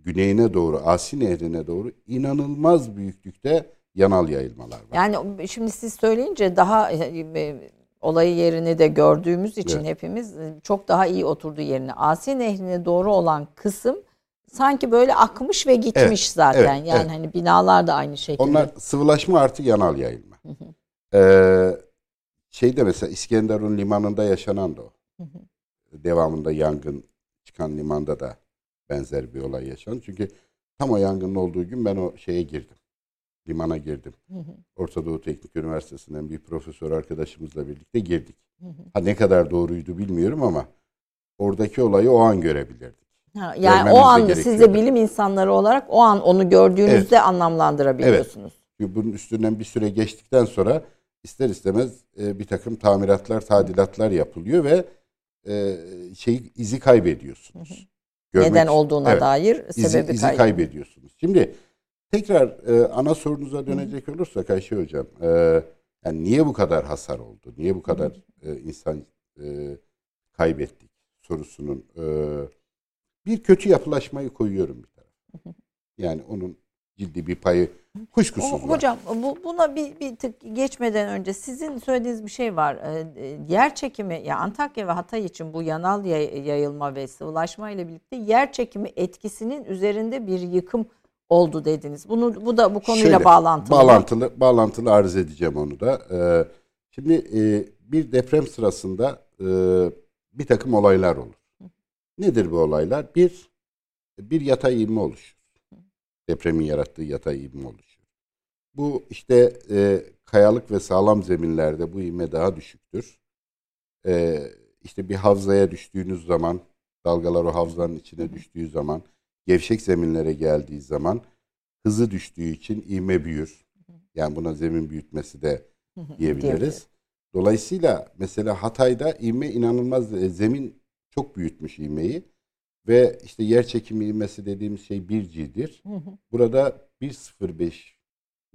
güneyine doğru, Asi Nehri'ne doğru inanılmaz büyüklükte yanal yayılmalar var. Yani şimdi siz söyleyince daha e, olayı yerini de gördüğümüz için evet. hepimiz e, çok daha iyi oturdu yerine. Asi Nehri'ne doğru olan kısım sanki böyle akmış ve gitmiş evet, zaten. Evet, yani evet. hani binalar da aynı şekilde. Onlar sıvılaşma artı yanal yayılma. Ee, şeyde mesela İskenderun limanında yaşanan da o. Devamında yangın çıkan limanda da benzer bir olay yaşandı. Çünkü tam o yangının olduğu gün ben o şeye girdim. Limana girdim. Hı hı. Orta Doğu Teknik Üniversitesi'nden bir profesör arkadaşımızla birlikte girdik. Hı hı. Ha ne kadar doğruydu bilmiyorum ama oradaki olayı o an görebilirdik. Ha, yani Görmemiz o an siz de bilim insanları olarak o an onu gördüğünüzde evet. anlamlandırabiliyorsunuz. Evet. Bunun üstünden bir süre geçtikten sonra ister istemez e, bir takım tamiratlar, tadilatlar yapılıyor ve şey izi kaybediyorsunuz. Hı hı. Görmek, Neden olduğuna evet, dair sebebi izi, izi kaybediyorsunuz. Şimdi tekrar e, ana sorunuza dönecek olursak Ayşe Hocam, e, yani niye bu kadar hasar oldu? Niye bu kadar e, insan e, kaybettik sorusunun e, bir kötü yapılaşmayı koyuyorum bir tarafa. Yani onun ciddi bir payı kuşkusuz o, var. Hocam bu, buna bir, bir tık geçmeden önce sizin söylediğiniz bir şey var. Ee, yer çekimi ya Antakya ve Hatay için bu yanal yayılma ve sıvılaşma ile birlikte yer çekimi etkisinin üzerinde bir yıkım oldu dediniz. Bunu bu da bu konuyla Şöyle, bağlantılı. Bağlantılı bağlantılı arz edeceğim onu da. Ee, şimdi e, bir deprem sırasında e, bir takım olaylar olur. Nedir bu olaylar? Bir bir yatay ivme oluşur depremin yarattığı yatay ivme oluşuyor. Bu işte e, kayalık ve sağlam zeminlerde bu ivme daha düşüktür. E, işte bir havzaya düştüğünüz zaman, dalgalar o havzanın içine düştüğü zaman, gevşek zeminlere geldiği zaman hızı düştüğü için ivme büyür. Yani buna zemin büyütmesi de diyebiliriz. Dolayısıyla mesela Hatay'da ivme inanılmaz e, zemin çok büyütmüş ivmeyi. Ve işte yer çekimi ivmesi dediğimiz şey 1G'dir. Burada 1.05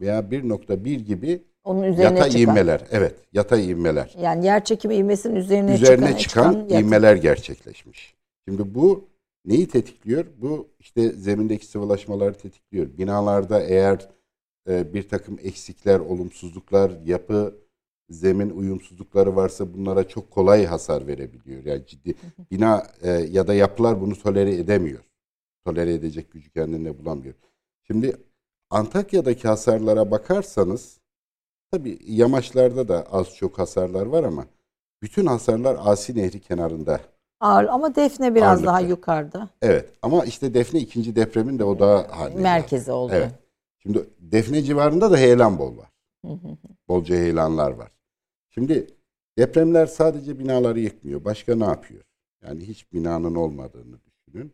veya 1.1 gibi Onun üzerine yatay çıkan. ivmeler. Evet, yatay ivmeler. Yani yer çekimi ivmesinin üzerine, üzerine çıkan, çıkan, çıkan ivmeler gerçekleşmiş. Şimdi bu neyi tetikliyor? Bu işte zemindeki sıvılaşmaları tetikliyor. Binalarda eğer e, bir takım eksikler, olumsuzluklar, yapı zemin uyumsuzlukları varsa bunlara çok kolay hasar verebiliyor. Yani ciddi bina e, ya da yapılar bunu tolere edemiyor. Tolere edecek gücü kendinde bulamıyor. Şimdi Antakya'daki hasarlara bakarsanız tabi yamaçlarda da az çok hasarlar var ama bütün hasarlar Asi Nehri kenarında. Ağır ama Defne biraz ağırlıklı. daha yukarıda. Evet ama işte Defne ikinci depremin de o daha merkezi oldu. Evet. Şimdi Defne civarında da heyelan bol var. Bolca heyelanlar var. Şimdi depremler sadece binaları yıkmıyor. Başka ne yapıyor? Yani hiç binanın olmadığını düşünün.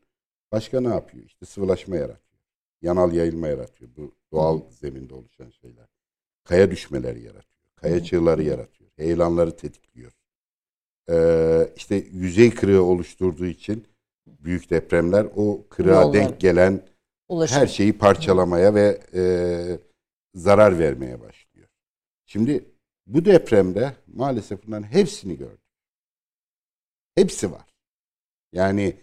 Başka ne yapıyor? İşte sıvılaşma yaratıyor. Yanal yayılma yaratıyor. Bu doğal zeminde oluşan şeyler. Kaya düşmeleri yaratıyor. Kaya çığları yaratıyor. Heyelanları tetikliyor. Ee, işte yüzey kırığı oluşturduğu için büyük depremler o kırığa Yollar. denk gelen Ulaşım. her şeyi parçalamaya ve e, zarar vermeye başlıyor. Şimdi bu depremde maalesef bunların hepsini gördük. Hepsi var. Yani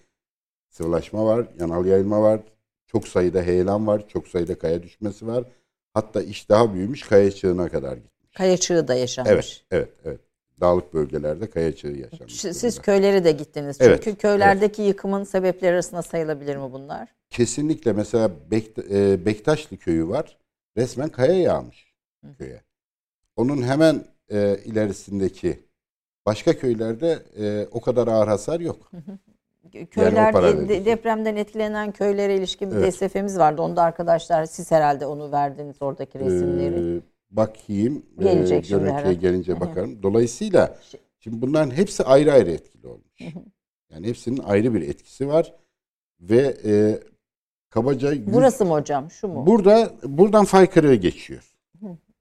sıvılaşma var, yanal yayılma var, çok sayıda heyelan var, çok sayıda kaya düşmesi var. Hatta iş daha büyümüş kaya çığına kadar gitmiş. Kaya çığı da yaşanmış. Evet, evet, evet. Dağlık bölgelerde kaya çığı yaşanmış. Siz durumda. köylere de gittiniz. Çünkü evet, köylerdeki evet. yıkımın sebepleri arasında sayılabilir mi bunlar? Kesinlikle. Mesela Bek, e, Bektaşlı köyü var. Resmen kaya yağmış Hı. köye. Onun hemen e, ilerisindeki başka köylerde e, o kadar ağır hasar yok. Köyler yani de, depremden etkilenen köylere ilişkin bir evet. DSF'miz vardı. Onda arkadaşlar siz herhalde onu verdiniz oradaki resimleri. Ee, bakayım. Gelecek e, görüntüye gelince bakarım. Dolayısıyla şimdi bunların hepsi ayrı ayrı etkili olmuş. Yani hepsinin ayrı bir etkisi var ve e, kabaca yüz, Burası mı hocam? Şu mu? Burada buradan fay kırığı geçiyor.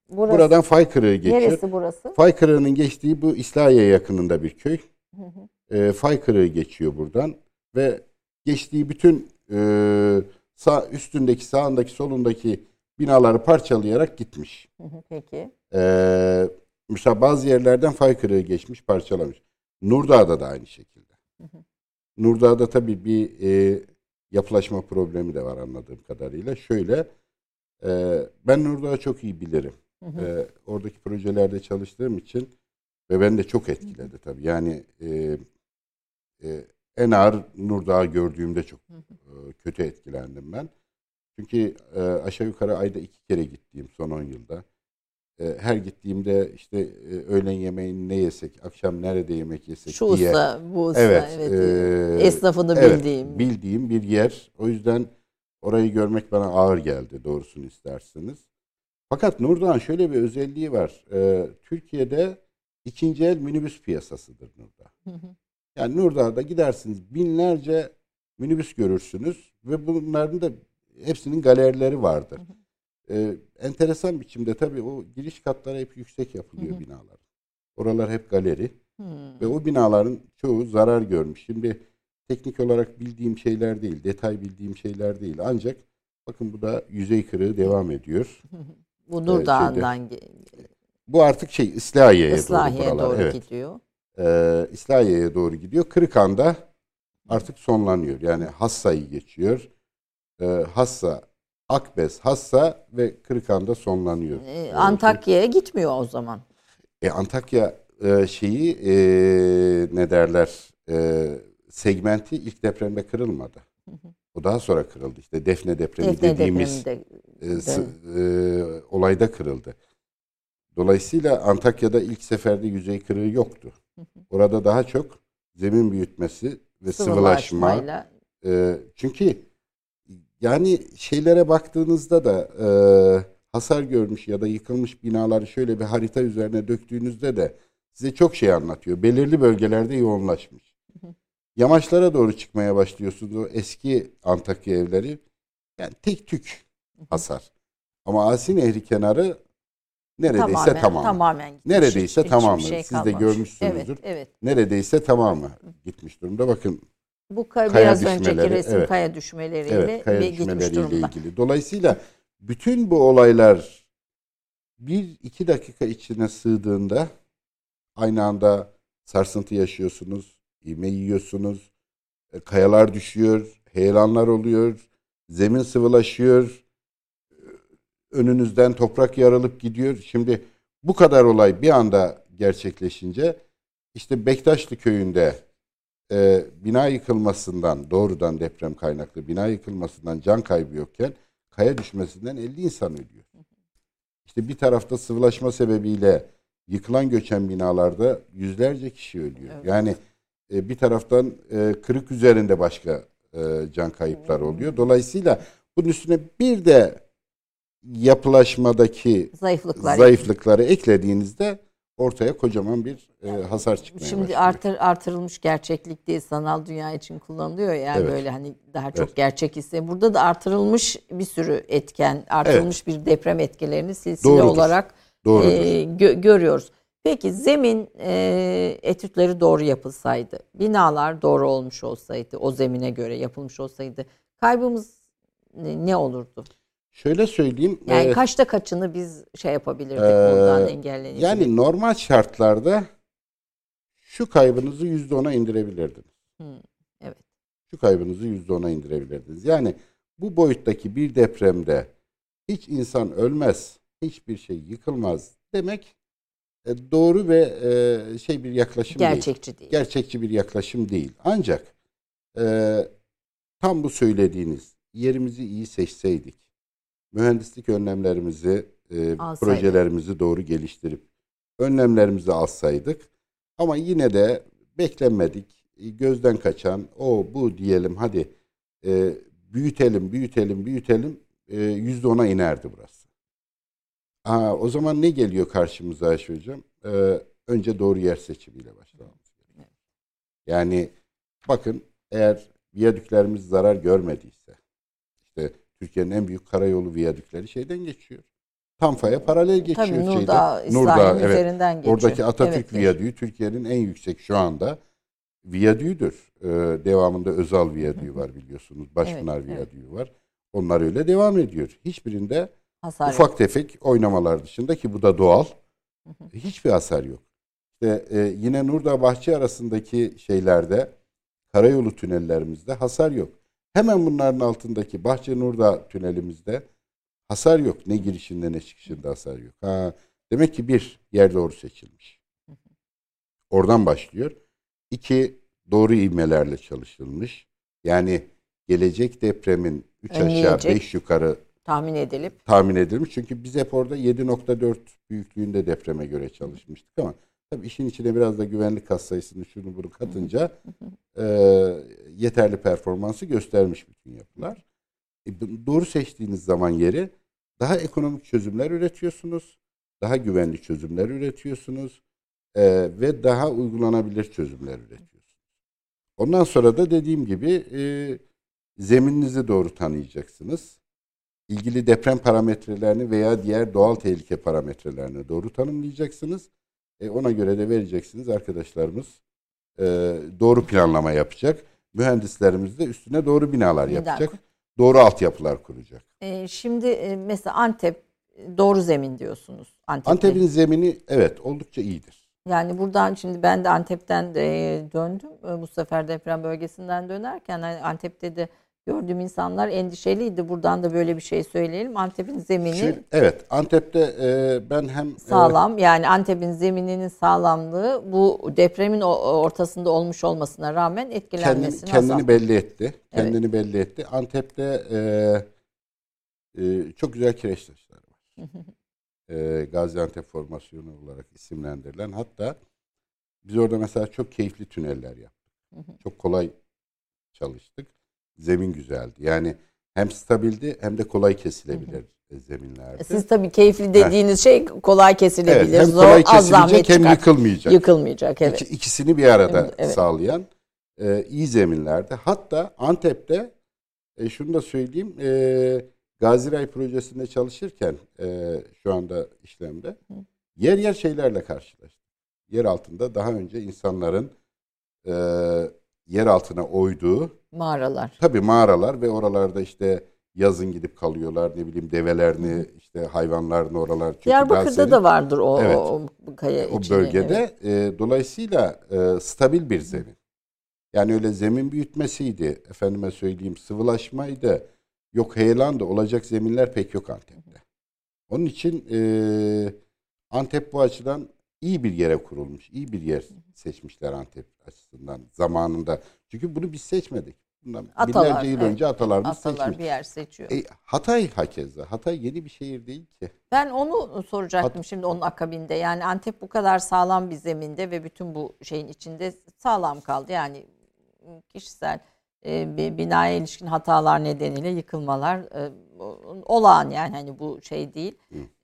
Burası. Buradan fay kırığı geçiyor. Neresi burası? Fay kırığının geçtiği bu İslahiye yakınında bir köy. E, fay kırığı geçiyor buradan ve geçtiği bütün e, sağ üstündeki, sağındaki, solundaki binaları parçalayarak gitmiş. Peki. E, mesela bazı yerlerden fay kırığı geçmiş, parçalamış. Nurdağ'da da aynı şekilde. Nurdağ'da tabii bir e, yapılaşma problemi de var anladığım kadarıyla. Şöyle, e, ben Nurdağ'ı çok iyi bilirim. E, oradaki projelerde çalıştığım için ve ben de çok etkiledi tabii. Yani e, e, en ağır Nurdağ'ı gördüğümde çok e, kötü etkilendim ben. Çünkü e, aşağı yukarı ayda iki kere gittiğim son 10 yılda. E, her gittiğimde işte e, öğlen yemeğini ne yesek, akşam nerede yemek yesek Şu diye. usta, bu usta. Evet, Evet. e, Esnafını evet, bildiğim. bildiğim bir yer. O yüzden orayı görmek bana ağır geldi doğrusunu isterseniz. Fakat Nurdağ'ın şöyle bir özelliği var. E, Türkiye'de ikinci el minibüs piyasasıdır Nurdağ. Yani Nurdağ'da gidersiniz binlerce minibüs görürsünüz ve bunların da hepsinin galerileri vardır. Ee, enteresan biçimde tabii o giriş katları hep yüksek yapılıyor binalar. Oralar hep galeri ve o binaların çoğu zarar görmüş. Şimdi teknik olarak bildiğim şeyler değil, detay bildiğim şeyler değil. Ancak bakın bu da yüzey kırığı devam ediyor. Bu Nurdağ'dan ge- Bu artık şey İslahiye'ye doğru Islahiye buralar. doğru evet. gidiyor. Ee, İslahiye'ye doğru gidiyor. Kırıkan'da artık sonlanıyor. Yani Hassa'yı geçiyor. Ee, Hassa, Akbez, Hassa ve Kırıkan'da sonlanıyor. Ee, Ee, Antakya'ya gitmiyor o zaman. E, Antakya e, şeyi e, ne derler e, segmenti ilk depremde kırılmadı. O daha sonra kırıldı. İşte Defne depremi Defne dediğimiz depreminde e, e, olayda kırıldı. Dolayısıyla Antakya'da ilk seferde yüzey kırığı yoktu. Orada daha çok zemin büyütmesi ve sıvılaşma. E, çünkü yani şeylere baktığınızda da e, hasar görmüş ya da yıkılmış binaları şöyle bir harita üzerine döktüğünüzde de size çok şey anlatıyor. Belirli bölgelerde yoğunlaşmış. Yamaçlara doğru çıkmaya başlıyorsunuz o eski Antakya evleri. Yani tek tük hasar. Ama Asi Nehri kenarı neredeyse tamamen, tamamı. tamamen gitmiş. Neredeyse Hiç- tamamı. şey Siz de kalmamış. görmüşsünüzdür. Evet, evet. Neredeyse tamamı gitmiş durumda. Bakın Bu ka- Kaya biraz önceki resim evet. kaya düşmeleriyle Evet, kaya düşmeleriyle durumda. ilgili. Dolayısıyla bütün bu olaylar bir iki dakika içine sığdığında aynı anda sarsıntı yaşıyorsunuz, ivme yiyorsunuz, e, kayalar düşüyor, heyelanlar oluyor, zemin sıvılaşıyor, e, önünüzden toprak yarılıp gidiyor. Şimdi bu kadar olay bir anda gerçekleşince işte Bektaşlı köyünde e, bina yıkılmasından doğrudan deprem kaynaklı bina yıkılmasından can kaybı yokken kaya düşmesinden 50 insan ölüyor. İşte bir tarafta sıvılaşma sebebiyle yıkılan göçen binalarda yüzlerce kişi ölüyor. Evet. Yani e, bir taraftan e, kırık üzerinde başka e, can kayıplar oluyor. Dolayısıyla bunun üstüne bir de yapılaşmadaki Zayıflıklar. zayıflıkları eklediğinizde ortaya kocaman bir e, hasar çıkmaya Şimdi başlıyor. artır, artırılmış gerçeklik değil sanal dünya için kullanılıyor ya Evet. böyle hani daha çok Evet. gerçek ise burada da artırılmış bir sürü etken artırılmış bir deprem etkilerini silsile Doğrudur. olarak Doğrudur. e, gö- görüyoruz. Peki zemin e, etütleri doğru yapılsaydı, binalar doğru olmuş olsaydı, o zemine göre yapılmış olsaydı kaybımız ne olurdu? Şöyle söyleyeyim. Yani e, kaçta kaçını biz şey yapabilirdik Ee, bundan engellenebilirdik? Yani normal şartlarda şu kaybınızı yüzde ona indirebilirdiniz. Hı, evet. Şu kaybınızı yüzde ona indirebilirdiniz. Yani bu boyuttaki bir depremde hiç insan ölmez, hiçbir şey yıkılmaz demek e, doğru ve e, şey bir yaklaşım değil. Gerçekçi değil. Gerçekçi bir yaklaşım değil. Ancak e, tam bu söylediğiniz yerimizi iyi seçseydik, mühendislik önlemlerimizi, e, projelerimizi doğru geliştirip önlemlerimizi alsaydık ama yine de beklenmedik, e, gözden kaçan, o bu diyelim hadi e, büyütelim, büyütelim, büyütelim e, yüzde ona inerdi burası. Aa, o zaman ne geliyor karşımıza Ayşe Hocam? Ee, önce doğru yer seçimiyle başlamamız gerekiyor. Yani bakın eğer viyadüklerimiz zarar görmediyse Türkiye'nin en büyük karayolu viyadükleri şeyden geçiyor. Tamfa'ya paralel geçiyor. Tabii şeyde. Nurdağ, Nurdağ, İsrail'in evet. üzerinden geçiyor. Oradaki Atatürk Evet, Viyadüğü Türkiye'nin en yüksek şu anda viyadüğüdür. Ee, devamında Özal viyadüğü var biliyorsunuz. Başpınar Evet, evet. viyadüğü var. Onlar öyle devam ediyor. Hiçbirinde Hasar yok. ufak tefek oynamalar dışında ki bu da doğal. Hiçbir hasar yok. İşte e, yine Nurdağ Bahçe arasındaki şeylerde karayolu tünellerimizde hasar yok. Hemen bunların altındaki Bahçe Nurdağ tünelimizde hasar yok. Ne girişinde ne çıkışında hasar yok. Ha, demek ki bir yer doğru seçilmiş. Oradan başlıyor. İki doğru ivmelerle çalışılmış. Yani gelecek depremin 3 aşağı Önleyecek. 5 yukarı tahmin edilip tahmin edilmiş. Çünkü biz hep orada 7.4 büyüklüğünde depreme göre çalışmıştık ama tabii işin içine biraz da güvenlik katsayısını şunu bunu katınca e, yeterli performansı göstermiş bütün yapılar. E, doğru seçtiğiniz zaman yeri daha ekonomik çözümler üretiyorsunuz. Daha güvenli çözümler üretiyorsunuz. e, ve daha uygulanabilir çözümler üretiyorsunuz. Ondan sonra da dediğim gibi e, zemininizi doğru tanıyacaksınız ilgili deprem parametrelerini veya diğer doğal tehlike parametrelerini doğru tanımlayacaksınız. E, ona göre de vereceksiniz arkadaşlarımız e, doğru planlama yapacak. Mühendislerimiz de üstüne doğru binalar Bina yapacak. Doğru altyapılar kuracak. e, şimdi e, mesela Antep e, doğru zemin diyorsunuz. Antep'te. Antep'in zemini evet oldukça iyidir. Yani buradan şimdi ben de Antep'ten de döndüm. E, Bu sefer deprem bölgesinden dönerken hani Antep'te de gördüğüm insanlar endişeliydi. Buradan da böyle bir şey söyleyelim. Antep'in zemini Şu, evet Antep'te e, ben hem e, sağlam. Yani Antep'in zemininin sağlamlığı bu depremin ortasında olmuş olmasına rağmen kendini, etkilenmesini kendini azalttı. belli etti. Evet. Kendini belli etti. Antep'te e, e, çok güzel kireç taşları var. e, Gaziantep formasyonu olarak isimlendirilen. Hatta biz orada mesela çok keyifli tüneller yaptık. Çok kolay çalıştık. Zemin güzeldi. Yani hem stabildi hem de kolay kesilebilir zeminlerdi. Siz tabii keyifli dediğiniz şey kolay kesilebilir. evet, hem Zor, kolay az kesilecek hem çıkar. yıkılmayacak. Yıkılmayacak evet. İki- ikisini bir arada Evet. sağlayan e, iyi zeminlerde. Hatta Antep'te e, şunu da söyleyeyim. E, Gaziray projesinde çalışırken e, şu anda işlemde yer yer şeylerle karşılaştık. Yer altında daha önce insanların e, yer altına oyduğu Mağaralar. tabii mağaralar ve oralarda işte yazın gidip kalıyorlar ne bileyim develerini işte hayvanlarını oralar çünkü Diyarbakır'da serin. da vardır o, Evet. o, kaya o bölgede. evet. E, dolayısıyla e, stabil bir zemin. Yani öyle zemin büyütmesiydi, efendime söyleyeyim sıvılaşmaydı, yok heyelandı, olacak zeminler pek yok Antep'te. Onun için e, Antep bu açıdan iyi bir yere kurulmuş, iyi bir yer seçmişler Antep açısından zamanında. Çünkü bunu biz seçmedik. Bundan Atalar, binlerce yıl evet. önce atalarımız Atalar seçmiş. bir yer seçiyor. E, Hatay hakeza. Hatay yeni bir şehir değil ki. Ben onu soracaktım Hat- şimdi onun akabinde. Yani Antep bu kadar sağlam bir zeminde ve bütün bu şeyin içinde sağlam kaldı. Yani kişisel e, binaya ilişkin hatalar nedeniyle yıkılmalar e, olağan yani hani bu şey değil.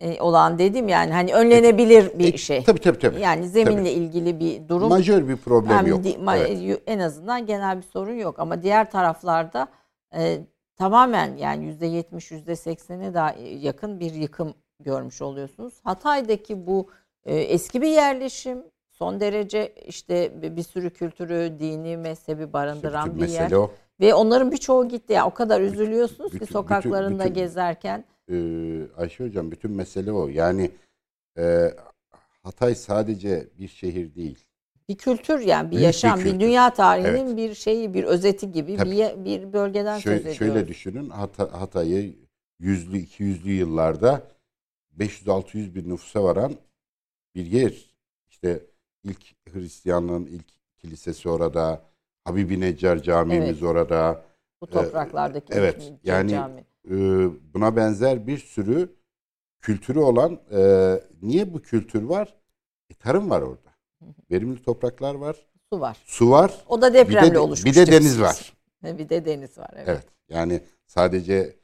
E, olağan dedim yani hani önlenebilir bir E, şey. Tabii tabii tabii. Yani zeminle Tabii. ilgili bir durum Majör bir problem yok. di- Evet. en azından genel bir sorun yok ama diğer taraflarda e, tamamen yani yüzde yetmiş yüzde seksene daha yakın bir yıkım görmüş oluyorsunuz. Hatay'daki bu e, eski bir yerleşim son derece işte bir, bir sürü kültürü, dini, mezhebi barındıran bütün bir yer. o. Ve onların birçoğu gitti. Yani o kadar üzülüyorsunuz bütün- ki sokaklarında bütün- gezerken. Ee, Ayşe Hocam bütün mesele o. Yani e, Hatay sadece bir şehir değil. Bir kültür yani bir Büyük bir yaşam, bir, kültür. dünya tarihinin Evet. bir şeyi, bir özeti gibi Tabii. bir, bir bölgeden söz Şöyle, ediyoruz. şöyle düşünün Hata- Hatay'ı yüzlü, iki yüzlü yıllarda 500-600 bin nüfusa varan bir yer. İşte ilk Hristiyanlığın ilk kilisesi orada, Habibi Neccar camimiz Evet. orada. Bu topraklardaki evet, ilk yani- cami. Ee, buna benzer bir sürü kültürü olan e, niye bu kültür var? E, tarım var orada. Verimli topraklar var. su var. Su var. O da Bir depremle de, oluşmuş. bir de deniz diyorsunuz. var. Bir de deniz var. Evet. Evet. Yani sadece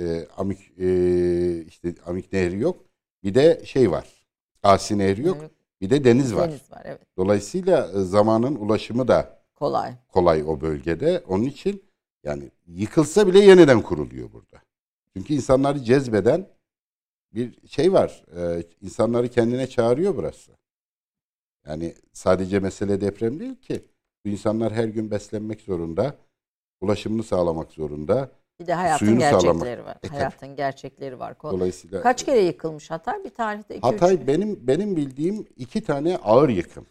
e, Amik e, işte Amik Nehri yok. Bir de şey var. Asi Nehri yok. Evet, Bir de deniz var. Deniz var. Evet. Dolayısıyla e, zamanın ulaşımı da Kolay. kolay o bölgede. Onun için yani yıkılsa bile yeniden kuruluyor burada. Çünkü insanları cezbeden bir şey var. Ee, insanları kendine çağırıyor burası. Yani sadece mesele deprem değil ki. Bu insanlar her gün beslenmek zorunda, ulaşımını sağlamak zorunda. Bir de hayatın Suyunu gerçekleri sağlamak. var. E, tabii. hayatın gerçekleri var. Dolayısıyla Kaç kere yıkılmış Hatay? Bir tarihte iki Hatay üç. benim benim bildiğim iki tane ağır yıkım.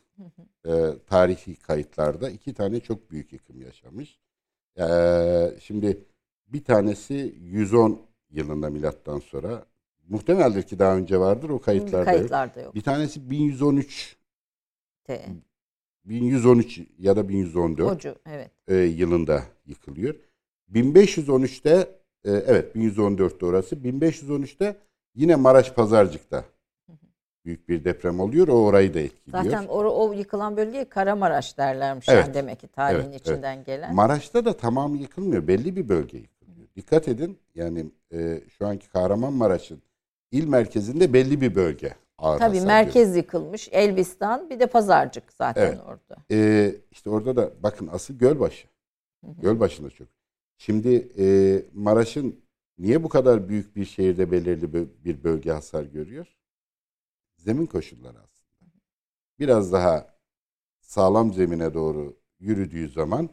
Ee, tarihi kayıtlarda iki tane çok büyük yıkım yaşamış. Ee, şimdi bir tanesi 110 yılında milattan sonra muhtemeldir ki daha önce vardır o kayıtlarda yok. Kayıtlarda yok. Bir tanesi 1113 T. 1113 ya da 1114 Ocu evet. e, yılında yıkılıyor. 1513'te e, evet 1114'te orası. 1513'te yine Maraş Pazarcık'ta büyük bir deprem oluyor. O orayı da etkiliyor. Zaten o, o yıkılan bölgeye Karamaraş derlermiş Evet. yani demek ki tarihin Evet, içinden gelen. Maraş'ta da tamamı yıkılmıyor. Belli bir bölge yıkılıyor. Dikkat edin yani e, şu anki Kahramanmaraş'ın il merkezinde belli bir bölge ağır Tabii merkez yıkılmış. Elbistan bir de Pazarcık zaten Evet. orada. Ee, işte orada da bakın asıl Gölbaşı. Gölbaşı'nda çok. Şimdi e, Maraş'ın niye bu kadar büyük bir şehirde belirli bir bölge hasar görüyor? Zemin koşulları aslında. Biraz daha sağlam zemine doğru yürüdüğü zaman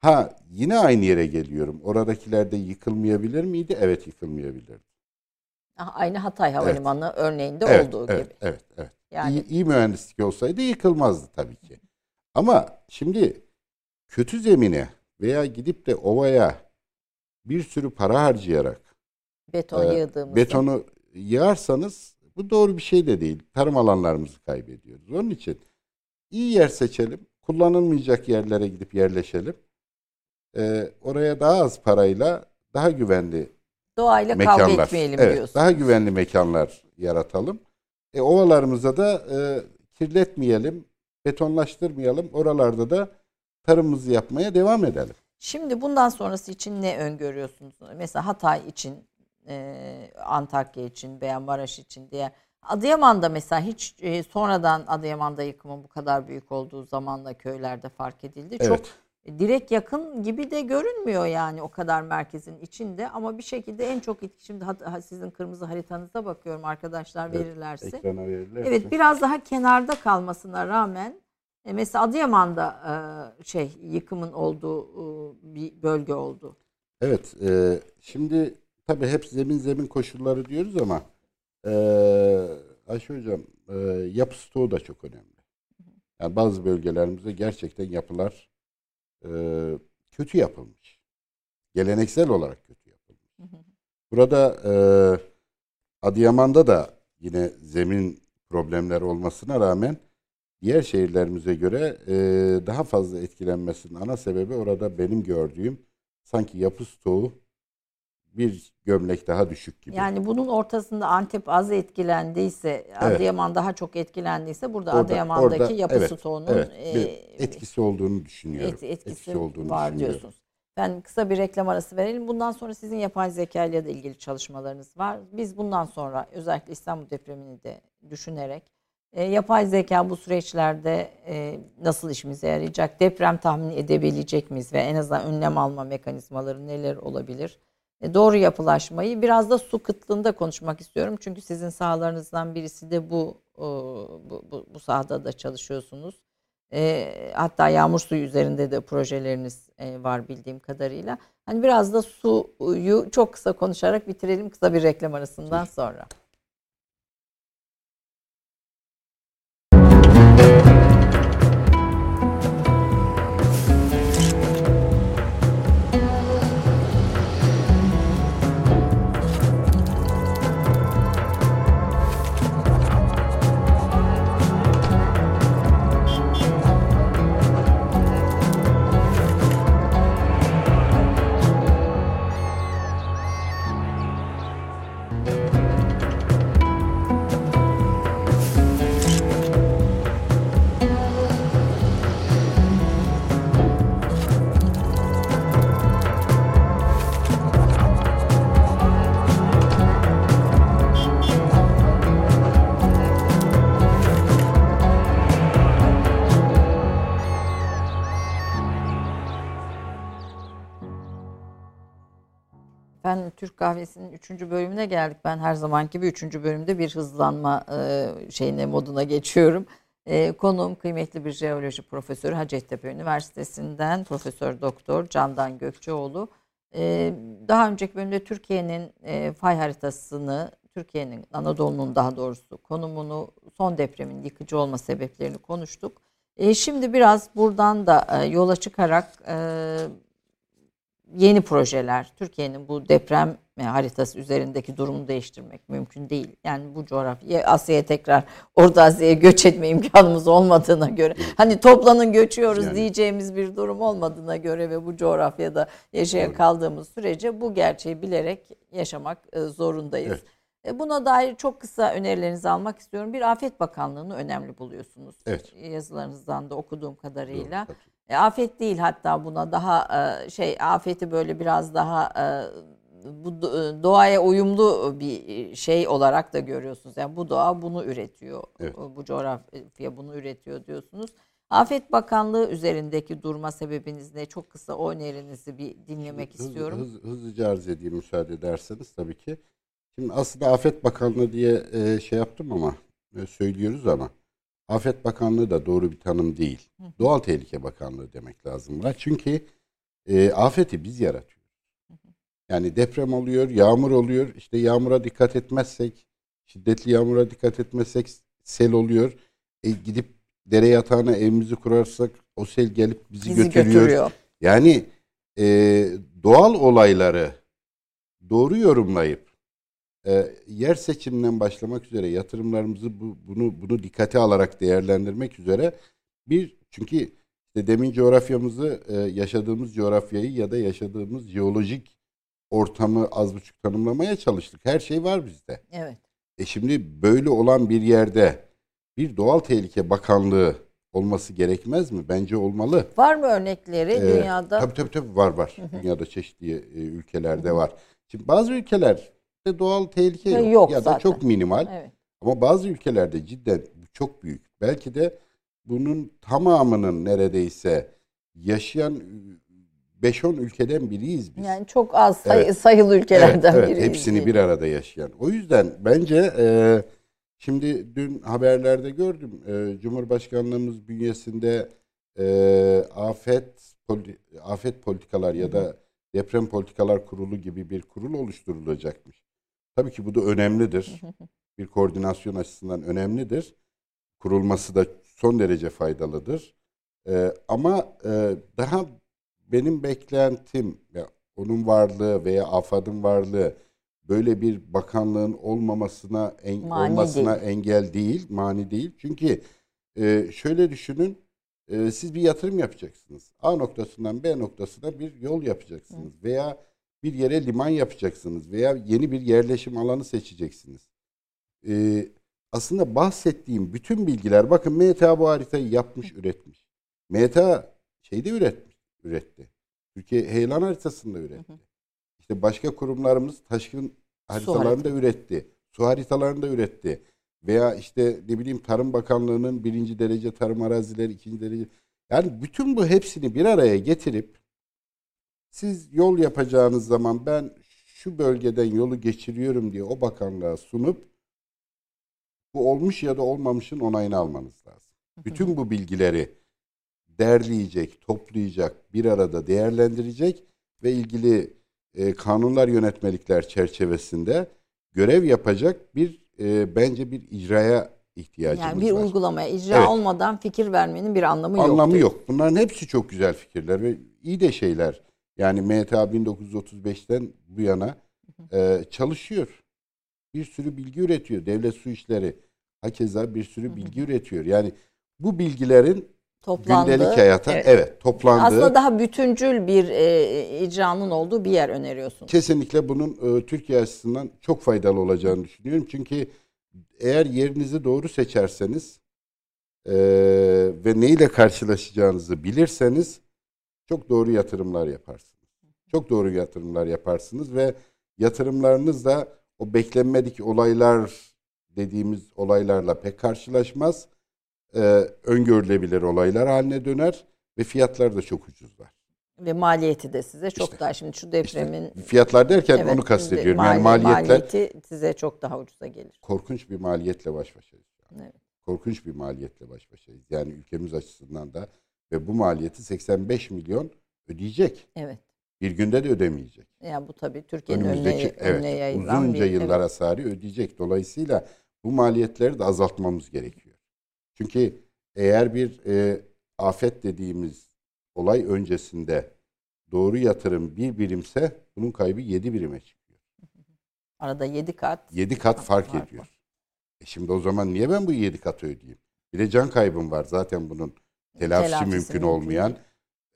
ha yine aynı yere geliyorum. Oradakilerde yıkılmayabilir miydi? Evet yıkılmayabilirdi. Ah, Aynı Hatay Havalimanı örneğinde Evet, olduğu evet, gibi. Evet, evet. Yani İyi, iyi mühendislik olsaydı yıkılmazdı tabii ki. Ama şimdi kötü zemine veya gidip de ovaya bir sürü para harcayarak beton e, yığdığımızda. betonu yığarsanız bu doğru bir şey de değil. Tarım alanlarımızı kaybediyoruz. Onun için iyi yer seçelim. Kullanılmayacak yerlere gidip yerleşelim. E, oraya daha az parayla daha güvenli Doğayla kavga mekanlar. etmeyelim evet, diyorsun. Daha güvenli mekanlar yaratalım. E, ovalarımıza da e, kirletmeyelim, betonlaştırmayalım. Oralarda da tarımımızı yapmaya devam edelim. Şimdi bundan sonrası için ne öngörüyorsunuz? Mesela Hatay için, e, Antakya için veya Maraş için diye. Adıyaman'da mesela hiç e, sonradan Adıyaman'da yıkımın bu kadar büyük olduğu zamanla köylerde fark edildi. Çok Evet. direkt yakın gibi de görünmüyor yani o kadar merkezin içinde ama bir şekilde en çok etki şimdi sizin kırmızı haritanıza bakıyorum arkadaşlar Evet, verirlerse. Ekrana verirlerse. Evet biraz daha kenarda kalmasına rağmen e, mesela Adıyaman'da e, şey yıkımın olduğu e, bir bölge oldu. Evet. e, şimdi tabii hep zemin zemin koşulları diyoruz ama e, Ayşe Hocam e, yapı stoğu da çok önemli. Yani bazı bölgelerimizde gerçekten yapılar e, kötü yapılmış. Geleneksel olarak kötü yapılmış. Burada e, Adıyaman'da da yine zemin problemleri olmasına rağmen diğer şehirlerimize göre e, daha fazla etkilenmesinin ana sebebi orada benim gördüğüm sanki yapı stoğu bir gömlek daha düşük gibi. Yani bunun ortasında Antep az etkilendiyse, Adıyaman daha çok etkilendiyse burada Orada- Adıyaman'daki orada, yapı evet, stoğunun evet, e, bir etkisi olduğunu düşünüyorum. et- etkisi, Etkisi olduğunu var düşünüyorum. diyorsunuz. Ben kısa bir reklam arası verelim. Bundan sonra sizin yapay zeka ile ilgili çalışmalarınız var. Biz bundan sonra özellikle İstanbul depremini de düşünerek e, yapay zeka bu süreçlerde e, nasıl işimize yarayacak? Deprem tahmin edebilecek miyiz ve en azından önlem alma mekanizmaları neler olabilir? E, doğru yapılaşmayı biraz da su kıtlığında konuşmak istiyorum. Çünkü sizin sahalarınızdan birisi de bu e, bu, bu, bu sahada da çalışıyorsunuz. E, hatta yağmur suyu üzerinde de projeleriniz e, var bildiğim kadarıyla. Hani biraz da suyu çok kısa konuşarak bitirelim kısa bir reklam arasından sonra. Türk Kahvesi'nin 3. bölümüne geldik. Ben her zamanki gibi 3. bölümde bir hızlanma e, şeyine moduna geçiyorum. E, konuğum kıymetli bir jeoloji profesörü Hacettepe Üniversitesi'nden Profesör Doktor Candan Gökçeoğlu. E, daha önceki bölümde Türkiye'nin e, fay haritasını, Türkiye'nin Anadolu'nun daha doğrusu konumunu, son depremin yıkıcı olma sebeplerini konuştuk. Şimdi biraz buradan da yola çıkarak yeni projeler, Türkiye'nin bu deprem haritası üzerindeki durumu değiştirmek mümkün değil. Yani bu coğrafya Asya'ya tekrar Orta Asya'ya göç etme imkanımız olmadığına göre hani toplanın göçüyoruz yani. diyeceğimiz bir durum olmadığına göre ve bu coğrafyada yaşaya kaldığımız sürece bu gerçeği bilerek yaşamak e, zorundayız. Evet. E, buna dair çok kısa önerilerinizi almak istiyorum. Bir Afet Bakanlığı'nı önemli buluyorsunuz. Evet. Yazılarınızdan da okuduğum kadarıyla. Doğru, e, afet değil hatta buna daha e, şey afeti böyle biraz daha e, bu doğaya uyumlu bir şey olarak da görüyorsunuz. Yani bu doğa bunu üretiyor. Evet. Bu coğrafya bunu üretiyor diyorsunuz. Afet Bakanlığı üzerindeki durma sebebiniz ne? Çok kısa o önerinizi bir dinlemek Hız, istiyorum. Hız, hızlıca arz edeyim müsaade ederseniz tabii ki. Şimdi aslında Afet Bakanlığı diye şey yaptım ama söylüyoruz ama Afet Bakanlığı da doğru bir tanım değil. Hı. Doğal Tehlike Bakanlığı demek lazım buna. Çünkü e, afeti biz yaratıyoruz. Yani deprem oluyor, yağmur oluyor. İşte yağmura dikkat etmezsek, şiddetli yağmura dikkat etmezsek sel oluyor. E, gidip dere yatağına evimizi kurarsak o sel gelip bizi, bizi götürüyor. götürüyor. Yani e, doğal olayları doğru yorumlayıp e, yer seçiminden başlamak üzere yatırımlarımızı bu, bunu bunu dikkate alarak değerlendirmek üzere bir çünkü işte demin coğrafyamızı e, yaşadığımız coğrafyayı ya da yaşadığımız jeolojik ortamı az buçuk tanımlamaya çalıştık. Her şey var bizde. Evet. E şimdi böyle olan bir yerde bir doğal tehlike bakanlığı olması gerekmez mi? Bence olmalı. Var mı örnekleri ee, dünyada? Tabii tabii tabii var var. Dünyada çeşitli e, ülkelerde var. Şimdi bazı ülkeler doğal tehlike yok, yok ya zaten. da çok minimal. Evet. Ama bazı ülkelerde cidden çok büyük. Belki de bunun tamamının neredeyse yaşayan 5-10 ülkeden biriyiz biz. Yani çok az say evet. sayılı ülkelerden evet, evet, biriyiz. Hepsini bir arada yaşayan. O yüzden bence e, şimdi dün haberlerde gördüm. E, Cumhurbaşkanlığımız bünyesinde e, afet politi afet politikalar ya da deprem politikalar kurulu gibi bir kurul oluşturulacakmış. Tabii ki bu da önemlidir. Bir koordinasyon açısından önemlidir. Kurulması da son derece faydalıdır. Ee, ama e, daha benim beklentim ya onun varlığı veya AFAD'ın varlığı böyle bir bakanlığın olmamasına en, olmasına değil. engel değil, mani değil. Çünkü e, şöyle düşünün, e, siz bir yatırım yapacaksınız. A noktasından B noktasına bir yol yapacaksınız Hı. veya bir yere liman yapacaksınız veya yeni bir yerleşim alanı seçeceksiniz. Ee, aslında bahsettiğim bütün bilgiler bakın MTA bu haritayı yapmış, üretmiş. MTA şeyde üretmiş, üretti. Türkiye heyelan haritasında üretti. İşte başka kurumlarımız taşkın haritalarını da üretti. Su haritalarını da üretti. Veya işte ne bileyim Tarım Bakanlığı'nın birinci derece tarım arazileri, ikinci derece. Yani bütün bu hepsini bir araya getirip siz yol yapacağınız zaman ben şu bölgeden yolu geçiriyorum diye o bakanlığa sunup bu olmuş ya da olmamışın onayını almanız lazım. Bütün bu bilgileri derleyecek, toplayacak, bir arada değerlendirecek ve ilgili e, kanunlar yönetmelikler çerçevesinde görev yapacak bir e, bence bir icraya ihtiyacımız var. Yani bir var. uygulamaya icra evet. olmadan fikir vermenin bir anlamı yok. Anlamı yok. Bunların hepsi çok güzel fikirler ve iyi de şeyler. Yani MTA 1935'ten bu yana e, çalışıyor. Bir sürü bilgi üretiyor. Devlet su işleri hakeza bir sürü bilgi üretiyor. Yani bu bilgilerin toplandı. gündelik hayata evet, evet toplandığı. Aslında daha bütüncül bir e, icranın olduğu bir yer öneriyorsunuz. Kesinlikle bunun e, Türkiye açısından çok faydalı olacağını düşünüyorum. Çünkü eğer yerinizi doğru seçerseniz e, ve neyle karşılaşacağınızı bilirseniz çok doğru yatırımlar yaparsınız. Çok doğru yatırımlar yaparsınız ve yatırımlarınız da o beklenmedik olaylar dediğimiz olaylarla pek karşılaşmaz. Ee, öngörülebilir olaylar haline döner ve fiyatlar da çok ucuzlar. Ve maliyeti de size çok işte, daha şimdi şu depremin işte fiyatlar derken evet, onu kastediyorum. Mali, yani maliyetler maliyeti size çok daha ucuza gelir. Korkunç bir maliyetle baş başayız. Evet. korkunç bir maliyetle baş başayız. Yani ülkemiz açısından da ve bu maliyeti 85 milyon ödeyecek. Evet. Bir günde de ödemeyecek. Ya bu tabii Türkiye'nin Önümüzdeki önüne, önüne evet, yayılan uzunca bir, yıllar evet. hasarı ödeyecek. Dolayısıyla bu maliyetleri de azaltmamız gerekiyor. Çünkü eğer bir e, afet dediğimiz olay öncesinde doğru yatırım bir birimse bunun kaybı yedi birime çıkıyor. Arada 7 kat. Yedi kat fark Fark ediyor. var. E şimdi o zaman niye ben bu yedi katı ödeyeyim? Bir de can kaybım var. Zaten bunun telafisi, Telafisi mümkün mümkün olmayan,